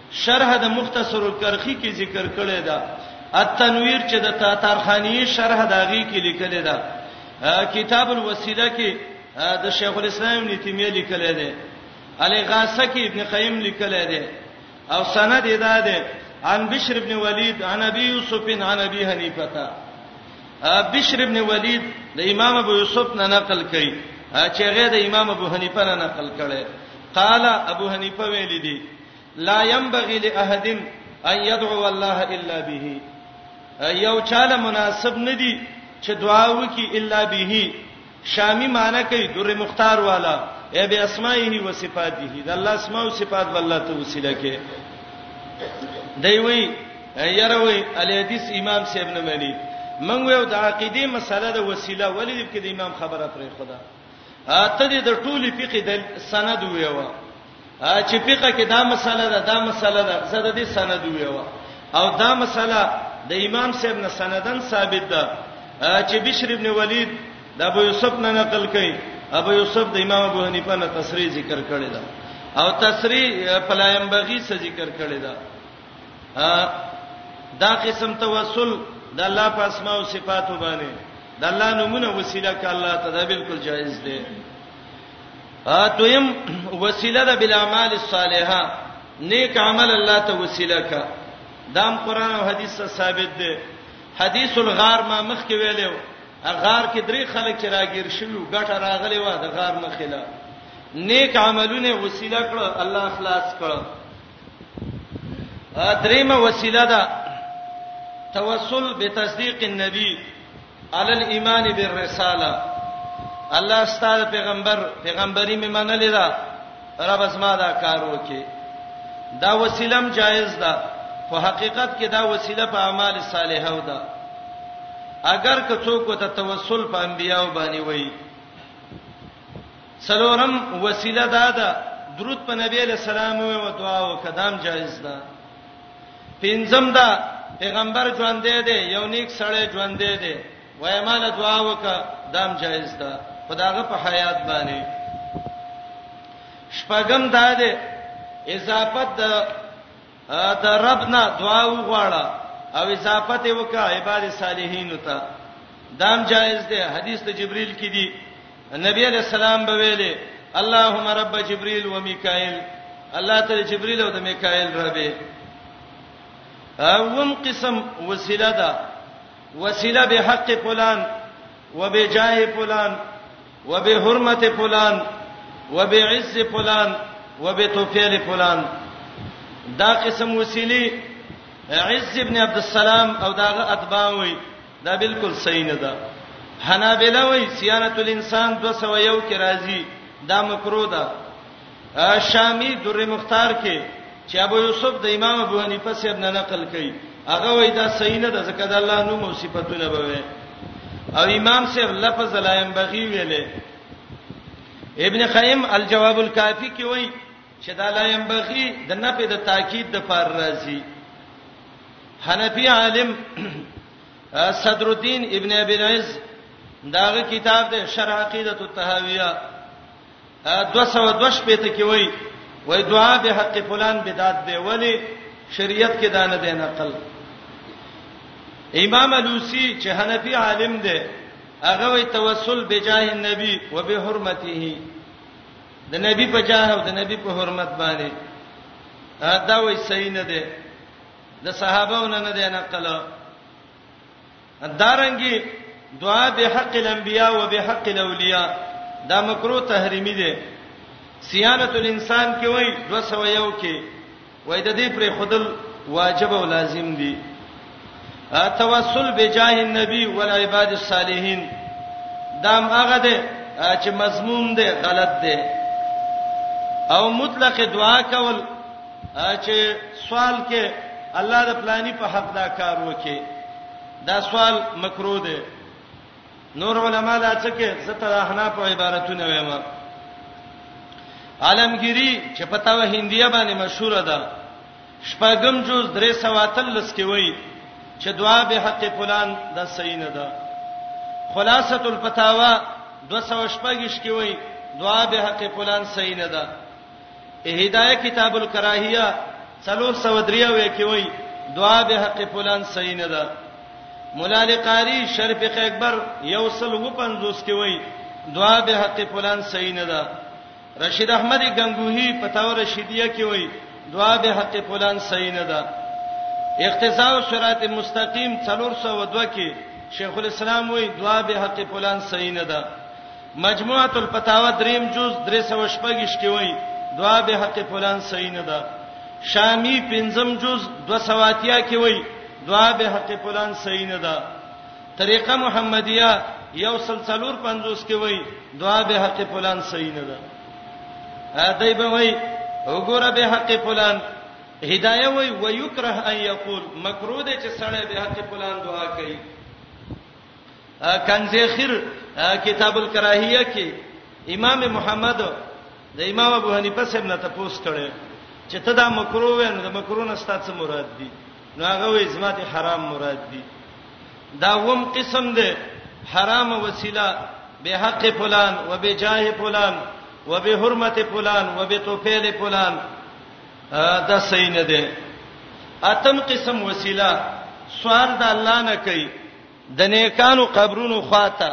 شرح د مختصر الکرخی کې ذکر کړی دا التنویر چې د تاتارخانی شرح داغي کې لیکل دا کتاب الوسیله کې د شیخ الاسلام ابن تیمیه لیکل دی الاغاثه کې ابن قیم لیکل دی او سند ادا دی عن بشر ابن ولید عن ابي يوسف عن ابي حنیفه تا بشر ابن ولید د امام ابو یوسف نه نقل کړي چې هغه د امام ابو حنیفه نه نقل کړي قال ابو حنیفه ویل دي لا ينبغي لاحد ان يدعو الله الا به یو چاله مناسب ندی چې دعا وکي الا به شامی معنی کوي در مختار والا ای به اسماءه و صفاته د الله اسماء او صفات والله ته وسیله کې دی وی یروي الیدیس امام صاحب نه مانی من ویو د عقیده مسله د وسیله ولې د امام خبره پرې خدا ته د ټولي فقې د سند ویو چې فقہ کې دا مسله ده دا مسله ده زه د دې سند ویو او دا مسله د امام صاحب نه سندن ثابت ده چې بشر ابن ولید د ابو یوسف نه نقل کړي ابو یوسف د امام ابو حنیفه نه تصریح ذکر کړی ده او تصریح پلایم بغي څخه ذکر کړی ده دا قسم توسل د الله په اسماء او صفاتو باندې د الله نمونه وسیله ک الله ته دا بالکل جایز دی ا دویم وسیله د بل اعمال الصالحه نیک عمل الله ته وسیله کا دام قران او حدیث سره ثابت دی حدیث الغار ما مخ کې ویلو غار کې درې خلک چې راګیر شوی ګټه راغلی و د غار مخله نیک عملونه وسیله کړو الله خلاص کړو دریمه وسیله ده توسل به تصدیق النبی علی الايمان بالرساله الله ستاسو پیغمبر پیغمبري مې منلې ده رب اسما دا کار وکي دا وسیلم جایز ده خو حقیقت کې دا وسیله په اعمال صالحه و ده اگر که څوک ته توسل په انبیاو باندې وایي سلورم وسیله دا ده درود په نبی له سلام او دعا او کدام جایز ده پنځم دا پیغمبر ژوند دی دی یو نیک سړی ژوند دی دی وای مال دعا وکا دام جایز ده خداغه په حیات باندې شپږم دا دی اضافت د د ربنا دعا وغواړه او اضافت وکا عباد صالحین ته دام جایز ده حدیث ته جبرئیل کې دی نبی علیہ السلام به ویلې اللهم رب جبريل و میکائیل الله تعالی جبريل او د میکائیل رب اوم قسم وسیله ده وسیله به حق فلان و به جاه فلان و به حرمت فلان و به عز فلان و به توفیل فلان دا قسم وسیلی عز ابن عبد السلام او داغه اتباع وي دا بالکل صحیح نه ده حنابلہ وای صيانت الانسان 201 کې راځي دا مکروه ده شامی در مختار کې چې ابو یوسف د امام ابو حنیفه سره نه نقل کړي هغه وای دا صحیح نه ده ځکه د الله نوم او صفاتونه به وي او امام صاحب لفظ لا ينبغي ویلې ابن قیم الجواب الکافی کې وای چې دا لا ينبغي د نفي د تاکید د پار راځي حنفي عالم صدر الدين ابن ابي العز داغه کتاب د شرح عقیده التهاویہ 202 پته کې وای وای دعا به حق فلان بدعت دی ولی شریعت کې دانه دی نقل امام الوسی چې حنفي عالم دی هغه وی توسل بجاه النبي وبحرمته د نبی په جاه او د نبی په حرمت باندې دا وایي صحیح نه دی د صحابهونو نه دی نقل دارنګي دعا به حق الانبیاء و به حق الاولیاء دا مکروه تحریمی دی سیانت الانسان کې وایي 201 کې وای د دې پر خودل واجب او لازم دي توسل بجاه النبي والعباد الصالحين دام هغه ده چې مضمون ده غلط ده او مطلق دعا کول چې سوال کې الله د پلاني په حق دا کار وکي دا سوال مکروه ده نور علما دا څه کې زته د احناف عبارتونه وایم عالمګيري چې پتا و هندیا باندې مشهور ده شپږم جز درې سواتل لس کې وای چې دعا به حق فلان د صحیح نه ده خلاصه الفتاوا 216 کې وای دعا به حق فلان صحیح نه ده هدايه کتاب الکراهيه 403 وې کې وای دعا به حق فلان صحیح نه ده مولا لقاری شرف اکبر یو سل و 50 کې وای دعا به حق فلان صحیح نه ده رشید احمدی غنگوهی پتاور رشیدیه کې وای دعا به حق فلان صحیح نه ده اقتضاء صراط مستقیم 302 کې شیخ الاسلام وای دعا به حق فلان صحیح نه ده مجموعة الفتاوی دریم جز درې سوه شپږ ویشت کې وایي، دعا به حق فلان صحیح نه ده. شامی پنځم جز دوه سوه اتیا کې وایي، دعا به حق فلان صحیح نه ده. طریقه محمدیه یو سل څلور پنځوس کې وایي، دعا به حق فلان صحیح نه ده. دای به وایي وګوره به حق فلان هدايه وي ويكره ان يقول مکروه دي چې سړی به حق فلان دعا کوي کنز خیر کتاب الکراهیه کې امام محمد د امام ابو حنیفه صاحب نه تاسو کړي چې ته دا مکروه وې نو د مکروه نه ستاسو مراد دي نو هغه وې زما ته حرام مراد دي دا وم قسم ده حرام وسیله به حق فلان و به جاه فلان و به حرمت فلان و به توفیل فلان دا صحیح نه ده اتم قسم وسیله سوال د الله نه کوي د نیکانو قبرونو خواته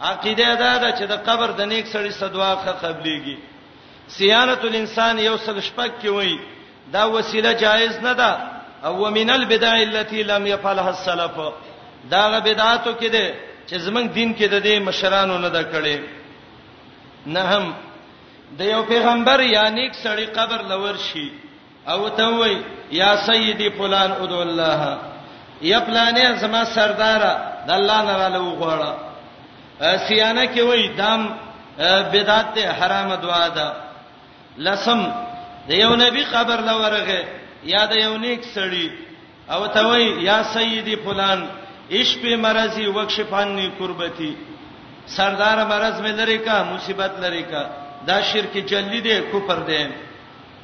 عقیده دا ده چې د قبر د نیک سړي صدواخه قبليږي صيانت الانسان یو سل شپک کې وای دا وسیله جایز نه ده او ومن البدع التي لم يفعلها السلف دا غ بدعاتو کې ده چې زمنګ دین کې د دې مشرانو نه ده کړې نه هم د یو پیغمبر یا نیک سړی قبر لور شي او ته وای یا سیدی فلان ادو الله یا پلانې زما سردار د الله نه را لو غواړه سیانه کې وای دام بدعت ته حرام دعا ده لسم د یو نبی قبر لورغه یا د یو نیک سړی او ته وای یا سیدی فلان اش په مرزي وکشفانی قربتی سردار مرز مې لری کا مصیبت لری کا دا شرک جلی دی کفر دی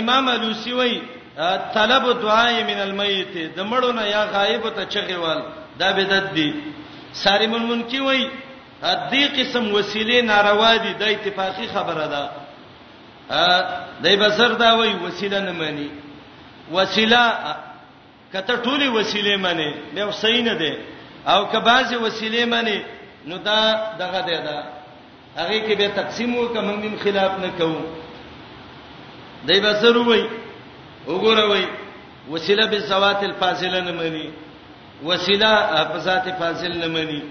امام الوسی وای طلب دعای من المیت د مړو نه یا غایب ته چغه وال دا بدعت دی ساری منمن کی وای دې قسم وسیله ناروا دي د اتفاقی خبره ده دای بسر دا وای وسیله نه مانی وسیله کته ټولي وسیلې معنی به صحیح نه ده او که بعضی وسیلې معنی نو دا دغه ده دا هغه کې به تقسیم وکم موږ خلاف نه کوو دای به سره وای وګوره وای وسیله به زوات الفاضله نه مانی وسیله په ذات فاضل نه مانی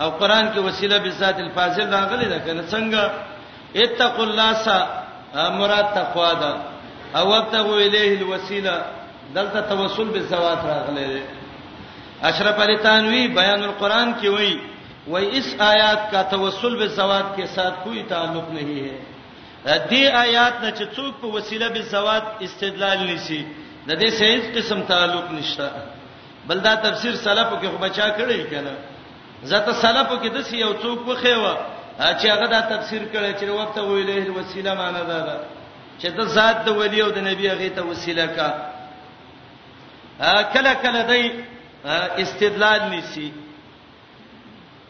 او قران کې وسیله به ذات الفاضل راغلي ده کنه څنګه اتقوا الله سا مراد تقوا ده او ابتغوا الیه الوسیله دلته توسل بالذوات راغلی دی اشرف علی تنوی بیان القرآن کې وایي وای اس آیات کا توسل بالذوات کے ساتھ کوئی تعلق نہیں ہے دې آیات نه چې څوک په وسیله به زوات استدلال نشي د دې سیز قسم تعلق نشته بل دا تفسیر سلفو کې خو بچا کړی کنه زته سلفو کې د سی یو څوک وخیوه چې هغه دا تفسیر کړی چې وقته ویلې وسیله معنی ده چې د ذات د ولی او د نبی هغه ته وسیله کا کله کله دای استدلال نسی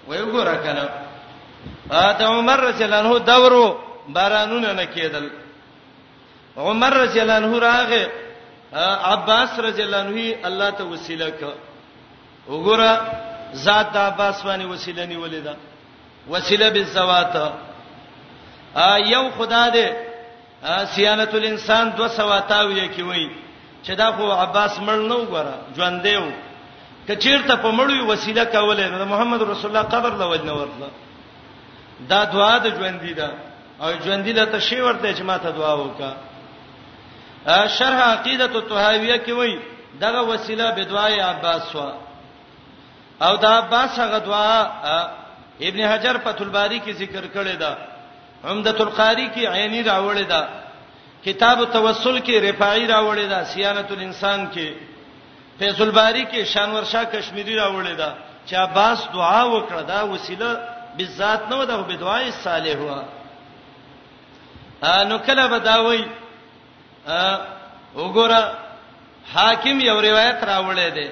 وای وګوره کله د عمر رضی الله عنه دورو بارانونه نه کېدل عمر رضی الله عنه راغه عباس رضی الله عنه الله ته وسیله ک وګوره ذات د عباس باندې وسیله نیولې ده وسیله بالذوات یو خدا دې سیانت الانسان 228 کې وایي چې دا خو عباس مړ نه وګوره ژوند دی و کچیرته په مړوي وسیله کوله نو محمد رسول الله قبر له وجنه ورته دا دعا د ژوند دی دا او ژوند دی له تشی ورته چې ماته دعا وکا شرح عقیدت الطحاویہ کې وایي دغه وسیله بدوای عباس وا او دا عباس هغه دعا ابن حجر فتح الباری کې ذکر کړی دا عمدۃ القاری کې عینی راوړی دا کتاب التوسل کې رفاعی راوړی دا سیانت الانسان کې فیض الباری کې شانور شاه کشمیری راوړی دا چې عباس دعا وکړه دا وسیله بالذات نه ودا به دعای صالح وا نو کله به دا وای وګوره حاکم یو روایت راوړی دی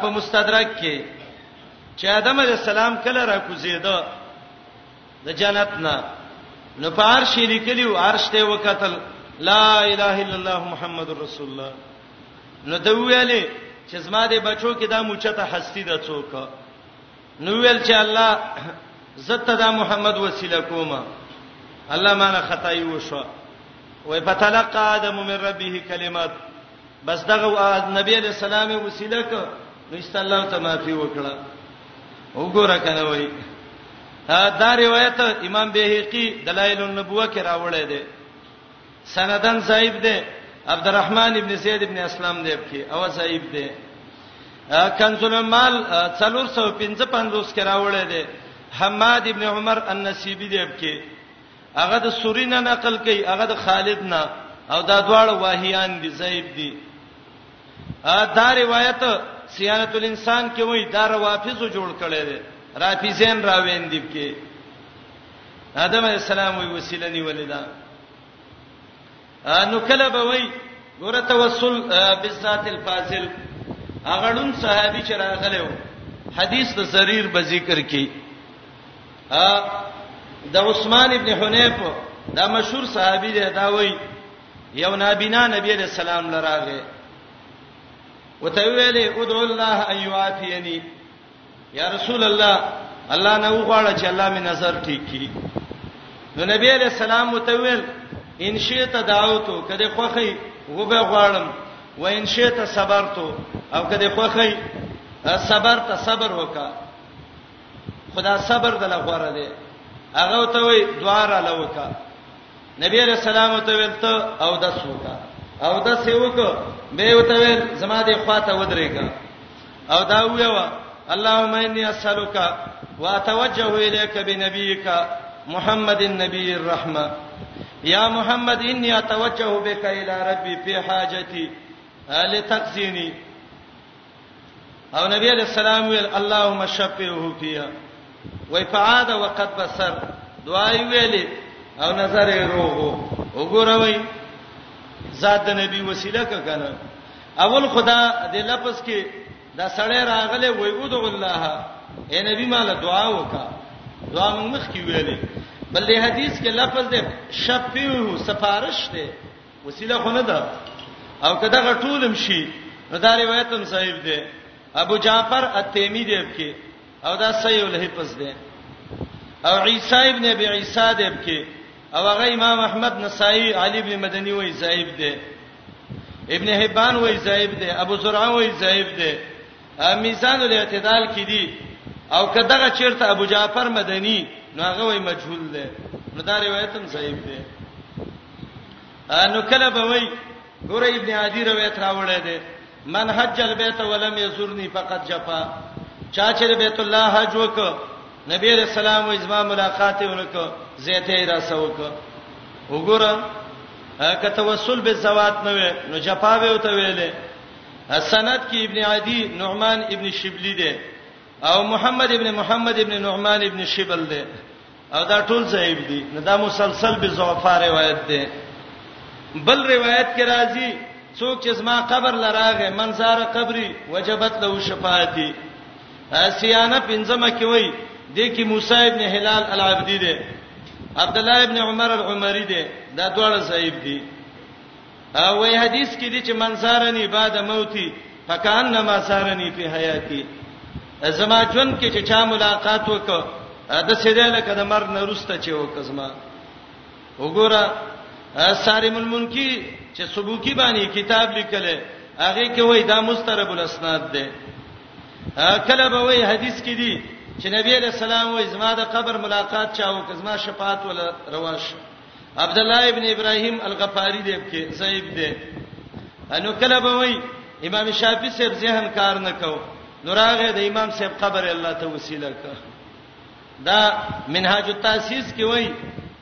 په مستدرک کې چې آدم علی السلام کله را کوزیده د جنت نه نو په هر شي لیکلی او عرش ته وکتل لا اله الا الله محمد رسول الله نو ته ویلې چې زما د بچو کې دا موچته هستی د څوک نو ویل چې الله زته دا محمد وسیله کوم الله مانه خدای وشو وای فتلقى ادم من ربه کلمات بس دغه نبی علیہ السلام وسیله ک نو است الله ته معافي وکړه وګوره کنه وای دا روایت امام بهقي دلایل النبوه کې راوړی دی سندن ضعیف دی عبدالرحمن ابن زید ابن اسلام دی بکی او ضعیف دی کنز المال 455 کې راوړی دی حماد ابن عمر النسیبی دی بکی هغه د سورینه نقل کوي هغه د خالد نه او دا دواړه واهیان دي ضعیف دي دا روایت سیانت الانسان کې وایي دا روافض جوړ کړي دي رافیزین راوین دي کې آدم علی السلام وی وسیله نیولې ده نو کله به وی ګوره توسل بالذات الفاضل اغړون صحابي چې راغلو حدیث د زریر به ذکر کی ا د عثمان ابن حنیف دا مشهور صحابي دی دا وی یو نابینا نبی علیہ السلام لراغه وته ویلې ادعو الله ان يعافيني یا رسول الله الله نه وغواړه چې الله می نظر ټیک کړي نو نبی علیہ السلام متویل ان شئت دعوتو کده خوخی وبه غواړم و ان شئت صبرتو او کده خوخی صبر ته صبر وکا خدا صبر دل غوړه دی هغه ته وی دواره لوکا نبی علیہ السلام ته ویل ته او د سوکا او د سیوک به وته ویل زما دې خواته ودرېګا او دا ویو اللهم انی اسالک واتوجه الیک بنبیک محمد النبی الرحمه یا محمد انی اتوجه بک الی ربی فی حاجتی لتقزینی او نبی علیہ السلام ویل اللهم شفعه فيها وای فعاد وقد بصر دعای ویلې او نظر یې روغو وګوروي ذات نبی وسیله کنه اول خدا د لفظ کې دا سړی راغله وای ادع الله اے نبی مال دعا وکا دعا موږ مخ کې ویلې بلې حدیث کې لفظ دې شفیه سفارش دې وسیله خو نه ده او کدا غټولم شي نو دا روایت هم صحیح دی ابو جعفر التیمی دی کې او دا صحیح الهپس دی او عیسی ابن ابي عیسی دی کې او هغه امام احمد نسائی علی ابن مدنی وای زائب دی ابن حبان وای زائب دی ابو زرعه وای زائب دی میزان الاعتدال کې دی او کداغه چیرته ابو جعفر مدنی نو هغه وای مجهول دی نو دا روایت هم صحیح دی نو کله به وای ګوره ابن عادی روایت راوړی دی من حج البيت ولم يزورني فقط جفا چا چې بیت الله حج وک نبی رسول الله او ازما ملاقات ونک زیته را سوک وګوره که توسل به زوات نه وي نو جفا به وته ویلې سند کې ابن عدی نعمان ابن شبلی دی او محمد ابن محمد ابن نعمان ابن شبل دی او دا ټول ضعیف دي نو دا مسلسل به ضعفا روایت دی بل روایت کې راځي څوک چې زما قبر لراغه منظر قبري وجبت له شفاعتي اسیانه پنځمه کې وای د کې موسی ابن هلال العبدی دی عبد الله ابن عمر العمری دی دا دواړه صحیح دي او ای حدیث کې دي چې من زارنی بعد موتي فکانما زارنی په حیاتی زما جون کې چې چا ملاقات وکړه د سیده لکه د مر نرسته چې وکزما وګوره سارم المنکی چې سبوکی باندې کتاب لیکل هغه کې وای دا مسترب الاسناد ده کله به وای حدیث کې دي چې نبی علیہ السلام وای زما د قبر ملاقات چاو کزما شفاعت ولا رواش عبد الله ابن ابراهيم الغفاري دی کې صاحب دی انو کله به وای امام شافعي صاحب ذهن کار نه کو نوراغه د امام صاحب قبر الله ته وسیله ک دا منهاج التاسیس کې وای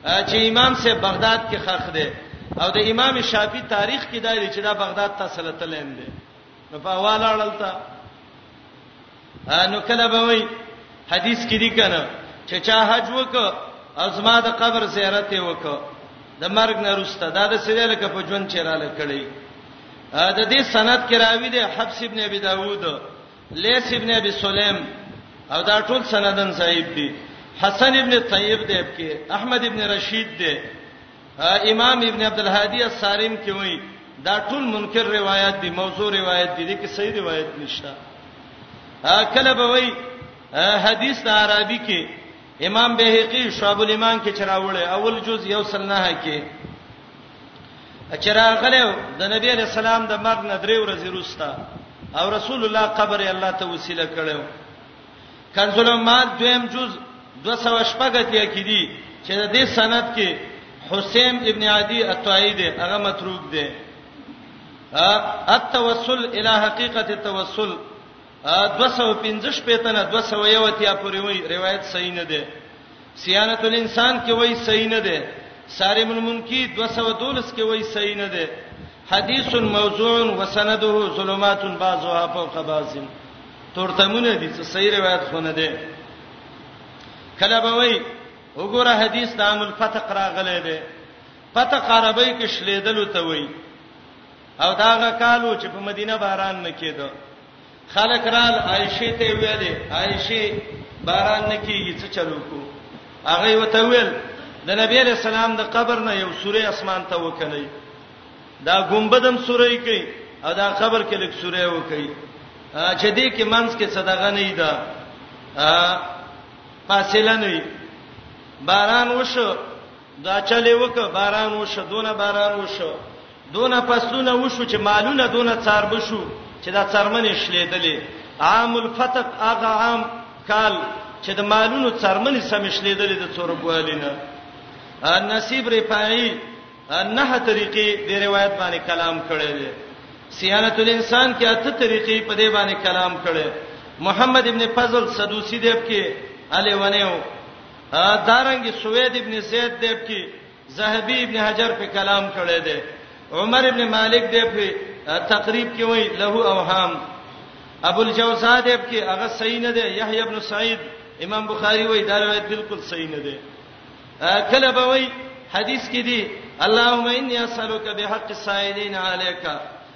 چې امام صاحب بغداد کې خخ دی او د امام شافعي تاریخ کې دا لري چې دا بغداد ته سلطلین دی نو په حواله اړلتا نو کله به وای حدیث کې دی کنه چې چا حج وک او زما د قبر زیارت یې وک د مرګ نه رسته دا د سړي لکه په ژوند چیراله کړی د دې سند کې راوی دی حبس ابن ابي داوود لیس ابن ابي سلیم او دا ټول سندن صاحب دي حسن ابن طیب دی کې احمد ابن رشید دی امام ابن عبد الهادی الصارم کې وایي دا ټول منکر روایت دي موضوع روایت دي دي کې صحیح روایت نشته کله به وایي حدیث د عربي کې امام بهقي شعب الایمان کې چراوړې اول جز یو سلنه کې چراغله د نبی علیہ السلام د مرګ نه درې ورځې وروسته او رسول الله قبر الله ته وسیله کړو کنز العمال دویم جز 206 اتیا کې دي چې د دې سند کې حسین ابن عدی الطائی دی هغه متروک دی التوسل الی حقیقت التوسل 215 پېتنه 201 اتیا پورې وی روایت صحیح نه دی صيانت الانسان کې وای صحیح نه ده صارم المنکی 212 کې وای صحیح نه ده حدیث موضوع وسنده ظلمات بعضها فوق بعض تورتمونه دي چې صحیح روایت خونه ده کله به وای وګوره حدیث د عامل فتق راغلی دی فتق عربی کې شلیدل ته وای او داغه کالو چې په مدینه باران نه کېدو خلک رال عائشه ته ویلې عائشه باران نه کیږي څه چلو کو هغه وته ویل د نبی علی السلام د قبر نه یو سورې اسمان ته وکړي دا ګمبدم سورې کوي او دا قبر کې لیک سورې وکړي چې دې کې منځ کې صدقه نه ای دا فاصله نه باران وشو دا چلې وک باران وشو دونه باران وشو دونه فصلونه وشو چې مالونه دونه څار بشو چې دا څرمنې شلیدلې عام الفتق هغه عام کال چې د مالونو څرمنې سم شلیدلې د څورګوالینه نصیب رفاعی نه طریقې د روایت باندې کلام کړی دی سیانت الانسان کې اته طریقې په دې باندې کلام کړی محمد ابن فضل سدوسی دیب کې الی ونیو دارنګ سوید ابن زید دی په زهبی ابن حجر په کلام کړی دی عمر ابن مالک دی په تقریب کې وای له اوهام ابو الجوزا دی په هغه صحیح نه دی یحیی ابن سعید امام بخاری وای دا روایت بالکل صحیح نه دی کله به وای حدیث کې دی اللهم انی اسالک بحق السائلین علیک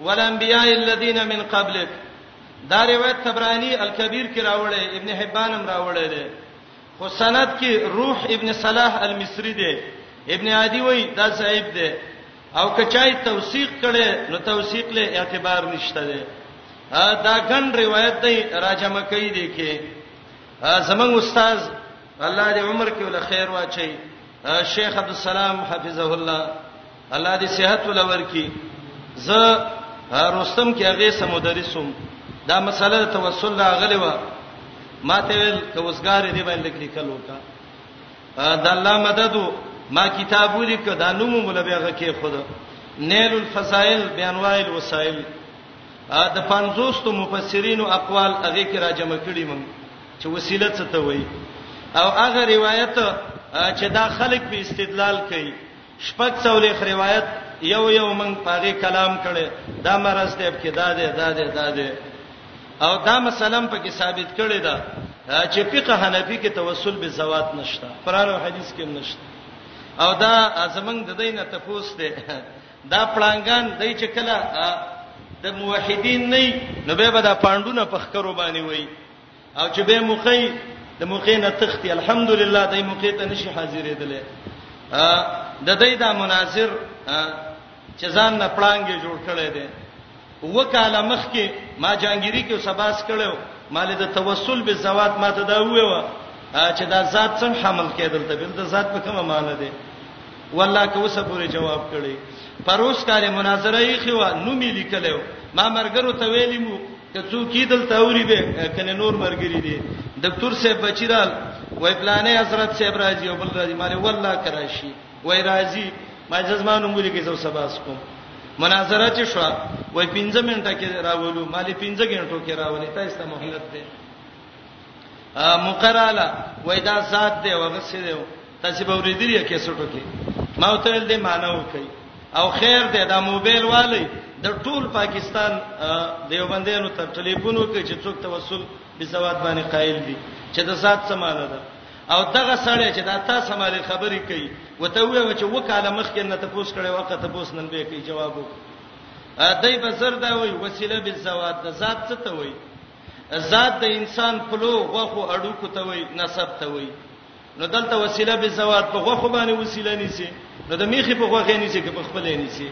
والانبیاء الذین من قبلک دا روایت طبرانی الکبیر کې راوړی ابن حبان هم راوړی دی خو سند کې روح ابن صلاح المصری دی ابن عادی وای دا صاحب دی او کچای توثیق کړي نو توثیق له اعتبار نشته دی دا ګن روایت دی راجمه کوي دی کې زمنګ استاد الله دې عمر کې ول خیر واچي شیخ عبد السلام حفظه الله الله دې صحت ولور کی زه رستم کې هغه سم مدرسوم دا مسله توسل راغلی و ما ته ویل کوسګار دې باندې لیکل وکا د الله مدد ما کتاب ولیک دا نوم مول بیاغه کې خود نیل الفضائل بیانواع الوسائل د 50 تو مفسرین او اقوال هغه کې راجمه کړي مونږ چې وسیله څه ته وایي او هغه روایت چې دا خلک په استدلال کوي شپږ څولېښت روایت یو یو موږ په هغه کلام کړي دا مرز دی په دا دی دا دی دا دی او دا مسلم په کې ثابت کړي دا چې فقه حنفي کې توسل به زوات نشته قران او حديث کې نشته او دا زمنګ د دینه تفوس دی دا پړانګان دای چې کله د موحدین نه نو به دا پاندونه په خکرو باندې وای او چې به مخې د مخې نه تختی الحمدلله دای مخې ته نشي حاضرې دله د دې دا مناظر چې ځان نه پړانګې جوړ کړي دي وکاله مخ کې ما جانګيري کې سباس کړو مال د توسل به زوات ما ته دا وې و چې دا ذات څنګه حمل کېدل ته بل د ذات په کومه معنی ده والله که اوسه پورې جواب کړي پروس کاله مناظره یې خو نو مې لیکلو ما مرګرو ته ویلی مو که څوک دل تاوري به کنه نور مرګري دي دکتور صاحب بچیرال وای پلانې حضرت صاحب راځي او بل راځي مالې والله کراشي وای راځي ما جزمانو مولي کې زو سباس کوم مناظره چې شو وای 15 منټه کې راولو مالې 15 غنټو کې راولې تاسو ته مهلت ده مقراله وای دا ذات دی وغه څه دی تاسو به ورېدل یې کې سټو کې ما ته ول دې مانو کوي او خیر دې دا موبایل والی د ټول پاکستان دیوبندیانو ته ټلیفون وکړي چې څوک توسل به زواد باندې قائل دي چې د ذات سمانه ده او دغه سړی چې دا تاسو مالې خبرې کوي وته وې چې وکاله مخ کې نه تاسو کړي وخت تاسو نن به کوي جواب وکړي دای بزر دا وای وسیله بالزواد د ذات څه ته وای ذات د انسان پلو غوخو اډوکو ته وای نسب ته وای نو دلته وسیله به زوات په غوخو باندې وسیله نیسی نو د میخي په غوخه نیسی کې په خپل نیسی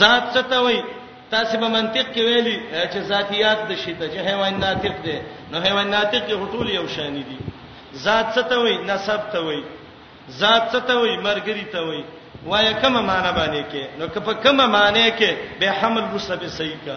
ذات څه ته وای تاسو به منطق کې ویلي چې ذاتیات د شي ته چې حیوان ناطق دی نو حیوان ناطق یو ټول یو شان دي ذات څه ته وای نسب ته وای ذات څه ته وای مرګری ته وای وای کومه معنی باندې کې نو که په کومه معنی کې به حمل رسبه صحیح کا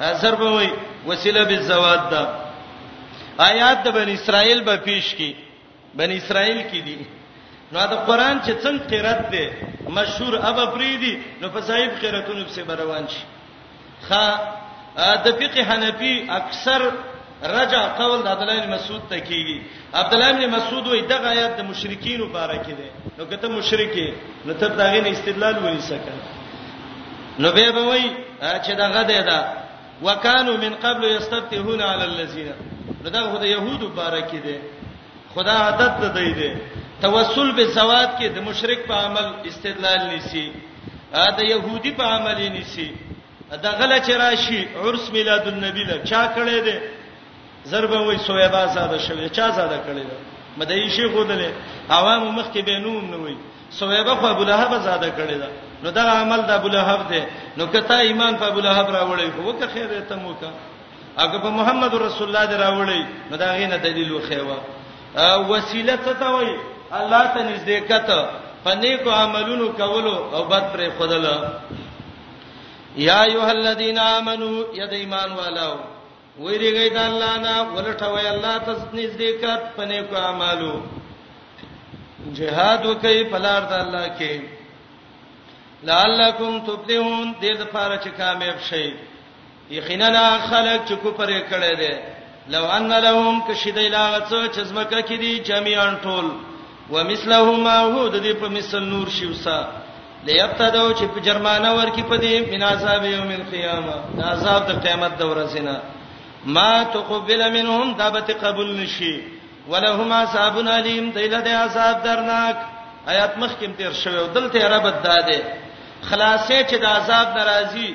اثر به وي وسیله به زواد ده آیات د بنی اسرائیل به پیش کی بنی اسرائیل کې دي نو دا قران چې څنګه قرات دی مشهور ابا پریدي نو په صاحب قراتونو په روان شي خا د فقه حنفي اکثر رجع قول د عبد الله بن مسعود ته کیږي عبد الله بن مسعود وایي دغه آیات د مشرکین لپاره کې ده نو کته مشرکی نو تر داغه نه استدلال ولې سکه نو به به وایي چې دغه ده ده وکانو من قبل یستفتحون علی الذین نو دا خو د يهودو لپاره کې ده خدا عادت ته دی ده توسل به زوات کې د مشرک په عمل استدلال نسی دا يهودي په عمل نسی دا غله چې راشي عرس میلاد النبی له چا کړي دي ضربه وای سویبا زاده شوی چا زاده کړي دي مدعی شیخ ودلې عوام مخ کې بینوم نه وای سویبا خو ابو لهب زاده کړي دي نو دا عمل د ابو لهب دی نو کته ایمان په ابو لهب راوړی خو وکه خیر ته موکا هغه په محمد رسول الله دی راوړی نو دا غینه دلیل وخیوا وسیله څه ته وای الله ته نږدې کته پنه کو عملونو کولو او بد پر خدل یا ایها الذین آمنو ید ایمان والو ویریږئ د الله نه ولټوي الله ته نزدېکت پنه کو اعمالو جهاد وکي پلار د الله کې لعلکم تفلحون دې د پاره چې کامیاب شئ یقینا خلک چې کوپر کړي دي لو ان لهم کشیدای لاغه څه چې زمکه کې دي جميعا ټول ومثلهما هو د دې په مثل نور شیوسا ليبتدو چې په جرمانه ورکی په دې من عذاب یوم القیامه د عذاب د قیامت د ورځې نه ما تقبل منهم دابت قبول نشي ولهم عذاب الیم دله د عذاب درناک آیات مخکې تیر شوی دلته رب داده خلاصې چې د عذاب ناراضي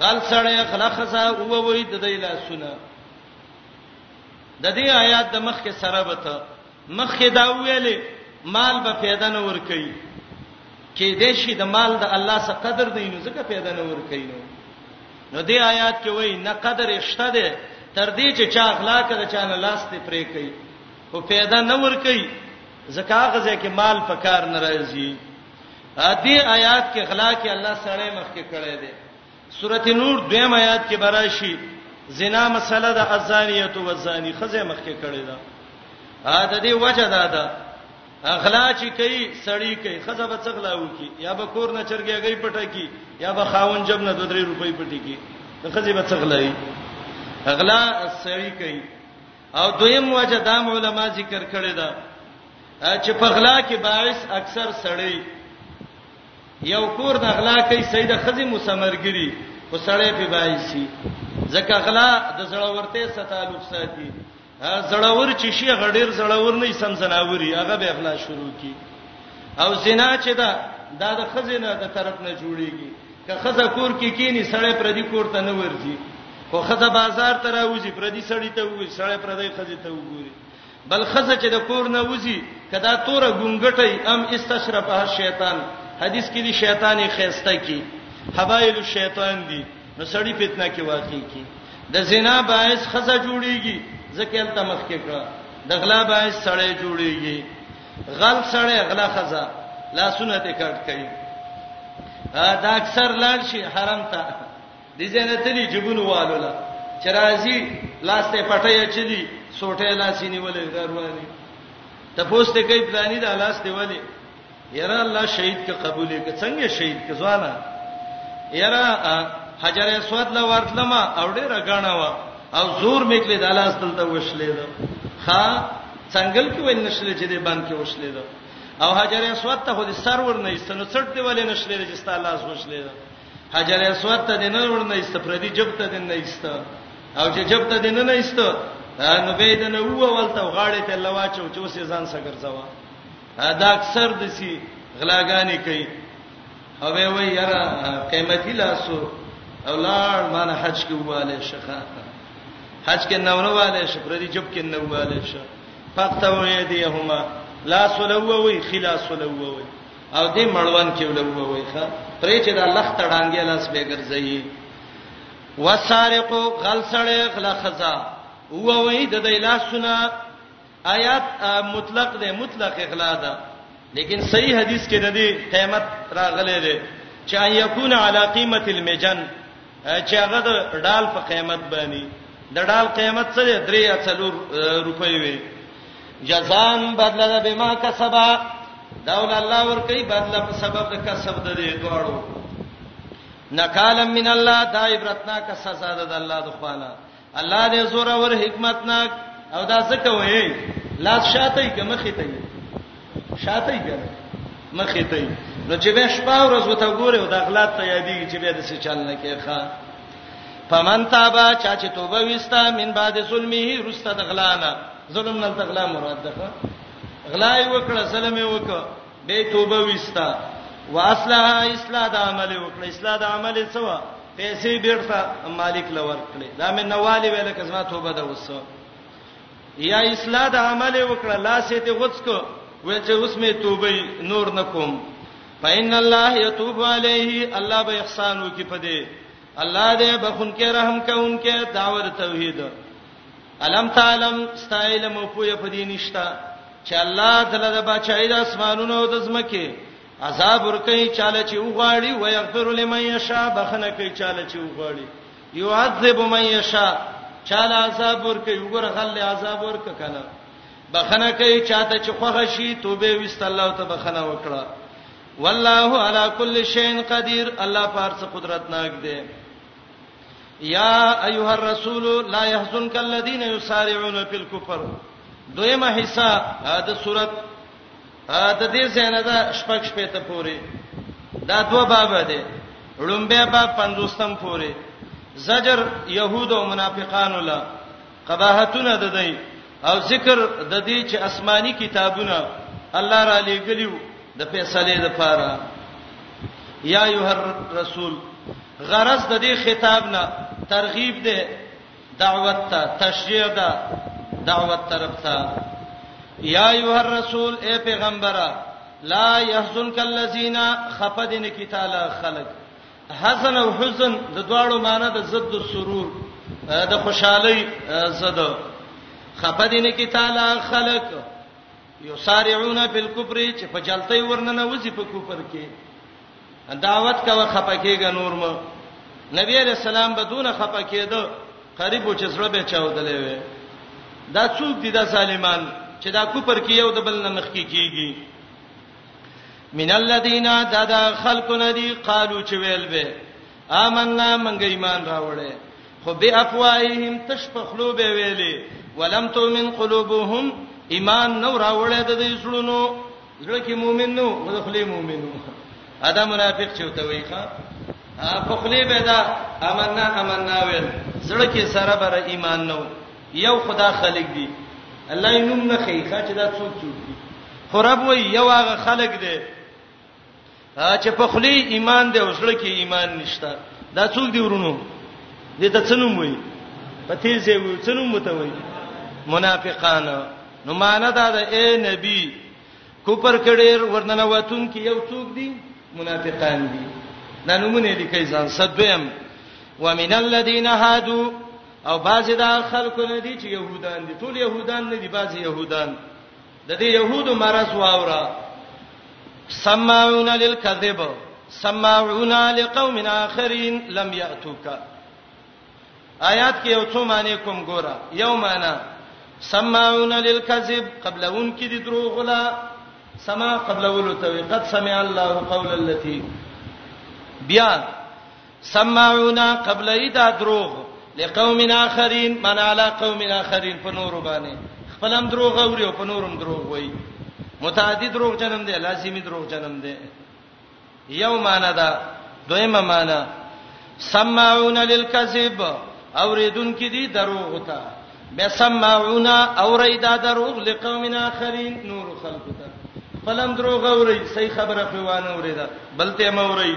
غل سړی خلخصه او وې د دې لاسونه د دې آیات د مخ کې سره بته مخ کې دا ویلې مال به پیدا نه ور کوي کې دې شي د مال د الله څخه قدر دی نو ځکه پیدا نه ور کوي نو نو دې آیات کې وایي نه قدر شته ده تر دې چې چا اغلا کړه چا نه لاس ته پرې کوي او پیدا نه ور کوي زکه هغه ځکه مال پکار ناراضي دې آیات کې غلا کې الله سره مخ کې کړی دی سورته نور دویم آیات کې براشي زنا مسله د ازانیت او زانی خزه مخ کې کړی دا ا د دې وجه دا ده اغلا چې کوي سړی کوي خزه به څغلا وکي یا به کور نه چرګیږي پټه کی یا به خاون جب نه 2 روپۍ پټه کی د خزه به څغلای اغلا سړی کوي او دویم وجه د علماء ذکر کړی دا چې په غلا کې باعث اکثر سړی یو کور د غلا کوي سیده خزي مسمرګری خو سړی په باعثي ځکه غلا د زړورته سره تعلق ساتي زړور چې شي غډیر زړور نه سم زناوري هغه به غلا شروع کی او زنا چې دا دا د خزینه د طرف نه جوړیږي که خزه کور کې کی کینی سړی پر دې کور ته نه ورځي خو خزه بازار ته راوځي پر دې سړی ته وځي سړی پر دې خزه ته وګوري بل خزه چې د کور نه وځي کدا توره ګونګټي ام استشرفه شیطان حدیث کې دی شیطان یې خيسته کی حبایل شیطان دی نو سړی فتنه کې واقع کی د زنا باعث خزه جوړیږي ځکه الته مخ کې کړه د غلا باعث سړی جوړیږي غل سړی غلا خزه لاسونه ته کټ کوي دا اکثر لاړ شي حرام ته دې ځای نه تلي جبونو والو لا چې راځي لاس ته پټه یې چلی سوټه لاس یې نیولې غرواني ته پوسټ کوي پلاني دا لاس دی ولې یرا الله شهید ک قبول ک څنګه شهید ک ځوانا یرا حجر اسود لا ورتلما او ډیر غاڼه وا او زور میکلې د لاس دلته وشلې ده ها څنګهل کې وین نشلې چې دې باندې وشلې ده او حجر اسود ته خو دې سر ور نه ایستنو څټ دی ولې نشلې چې ستاله لاس وشلې ده حجر اسود ته دینه ورنه ایست پردي جب ته دینه ایست او چې جب ته دینه نه ایست نو به دې نه وو ولته غاړې ته لوا چو چو سي ځان سګرځوا دا اکثر د سي غلاګانی کوي او به وای یرا قیمتي لاسو اولاد مان حج کې واله شخه حج کې نورو واله شپردي جب کې نورو واله شه فقط وې دي هما لا سلووي خلاص سلووي او دې مړوان کې ولوي وای ښا پرې چې دا لخت ډانګې لاس به ګرځي وسارق غل سړې غلا خزا هو وای د دې لاسونه آیات مطلق ده مطلق اغلا ده لیکن صحیح حدیث کې د دې قیمت راغلي ده چې ان یکون علی قیمت المجن چې هغه د ډال په قیمت باندې د ډال قیمت څه دی درې یا څلور روپۍ وي جزان بدله به ما کسبا داول الله ور کوي بدله په سبب د کسب د دې دواړو نکالم من الله دا عبرتناک سزا ده د الله د خوانه الله دې زور او حکمت ناک او دا څه کوي لاس شاته یې کوم خې ته شاته یې کوم مخې ته نو چې به شپه ورځ وته ګوره او د اخلاق ته یادې چې به د څه چل نه کې ښا فمن تابا چا چې توبه وستا من بعد ظلمه رستا د غلانا ظلم نه د غلا مراد ده غلا یې وکړه ظلم یې وکړه به توبه وستا واصلها اصلاح د عمل وکړه اصلاح د عمل څه و پیسې بیرته مالک لور کړې دا مې نوالی ویل کزما توبه ده وسو یا اصلاح د عمل وکړه لاسې ته غوڅ کو وې چې اوس مې توبه نور نکوم فإن الله يتوب عليه الله به احسان وکي پدې الله دې بخون کې رحم کوونکې داور توحید الم تعلم ستا علم او پوهه په دې نشته چې الله تعالی د بچای د اسمانونو او د زمکه عذاب ورکړي چاله چې وغواړي و یغفر لمن یشاء بخنه کوي چاله چې وغواړي یعذب من یشاء چاله عذاب ورکړي وګوره غل عذاب ورک کنه بخنه کوي چاته چې خوغه شي توبه وست الله ته بخنه وکړه والله علی کل شیء قدیر الله پارڅ قدرت ناک دی یا ایها الرسول لا يحزنك الذين يسارعون في الكفر دویمه حصہ د صورت د دې زنه دا شپږ شپې ته پوري دا دوه باب دي لومبه باب 50م پوري زجر يهود او منافقانو لا قباحتونه د دی او ذکر د دې چې آسماني کتابونه الله را لېګلیو د فیصله لپاره یا ایه الرسول غرض د دې خطاب نه ترغیب ده دعوت ته تشریع ده دعوت طرف ته یا ایه الرسول اے پیغمبره لا يحزنك الذين خفدن کی تعالی خلق حزن او حزن د دواړو معنی د ضد سرور د خوشحالي زد خفدن کی تعالی خلق یسارعون فی الكفر چې په جلتۍ ورننه وځي په کوپر کې دعوت کوه خپکیګه نور مو نبی علیہ السلام بدون خپکیدو قریب و چې زړه به چاودلې وي دا څوک دي دا ظالمان چې دا کوپر کې یو د بل نه مخ کې کیږي من الذین دا دا خلقنا دی قالو چې ویل به آمنا منګ ایمان راوړې خو به افواههم تشپخلو به ویلې ولم تؤمن قلوبهم ایمان نو راوړې د دې سړونو زړه کې مؤمن نو خو د خلی مؤمن نو ادا منافق چې وته وي ښا په خلی به دا امننا امننا ویل زړه کې سره بر ایمان نو یو خدا خلق دی الله یې نوم نه خې ښا چې دا څوک څوک دی خو رب وی یو هغه خلق دی چې په خلی ایمان دی او زړه کې ایمان نشته دا څوک دی ورونو دې ته څنوم وي په تیزه وي څنوم وته وي منافقان نو معنا دا ده اے نبی کوپر کډیر ورننه واتون کې یو څوک دی منافقان دي دا نمونه لیکي ځان صدویم ومن الذين هادو او بعضی دا خلکو نه دي چې يهودان دي ټول يهودان نه دي بعضی يهودان د دې يهودو مرز واورا سماعون للكذب سماعون لقوم اخرين لم ياتوك آیات کې یو څو معنی کوم ګوره یو معنی سماعون للكذب قبلون کې دي دروغ ولا سما قبلولو ته قد سمع الله قول التي بیا سماعون قبلای دا دروغ لقوم اخرین من علی قوم اخرین په نور باندې خپلم دروغ اوري او په نورم دروغ وای متعدی دروغ جنم دی لازمی دروغ جنم دی یو معنا دا دویمه معنا سماعون للکذب اوریدون کې دي دروغ ته به سماعون اوریدا دروغ لقوم اخرین نور خلق ته فلم دروغ اوري صحیح خبره خوانه اوري دا بلته موري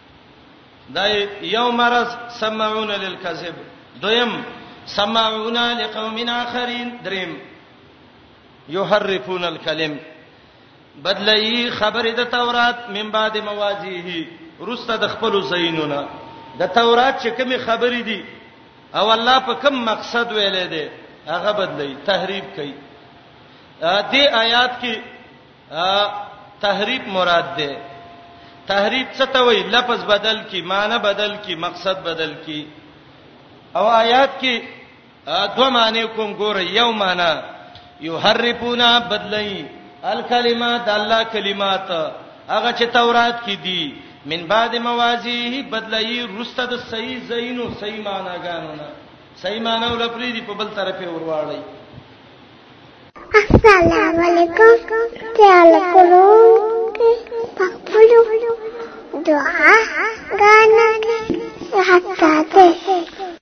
دا یو مرز سمعون للکذب دویم سمعون لقوم اخرین دریم یحرفون الکلم بدلای خبر د تورات من بعد موازیه رسته د خپل زینونه د تورات چې کومه خبرې دي او الله په کوم مقصد ویلې ده هغه بدلی تحریف کوي دې آیات کې تحریف مراد ده تحریف څه ته وایي لفظ بدل کی معنی بدل کی مقصد بدل کی او آیات کې دوه معنی کوم ګور یو معنی یحرفونا بدلای الکلمات الله کلمات هغه چې تورات کې دي من بعد موازیه بدلای رسته د صحیح زینو صحیح معناګانو نه صحیح معنی ولپری دی په بل طرفه ورواړی السلام علیکم تعال کولو پخپلو دعا غانا حتا ته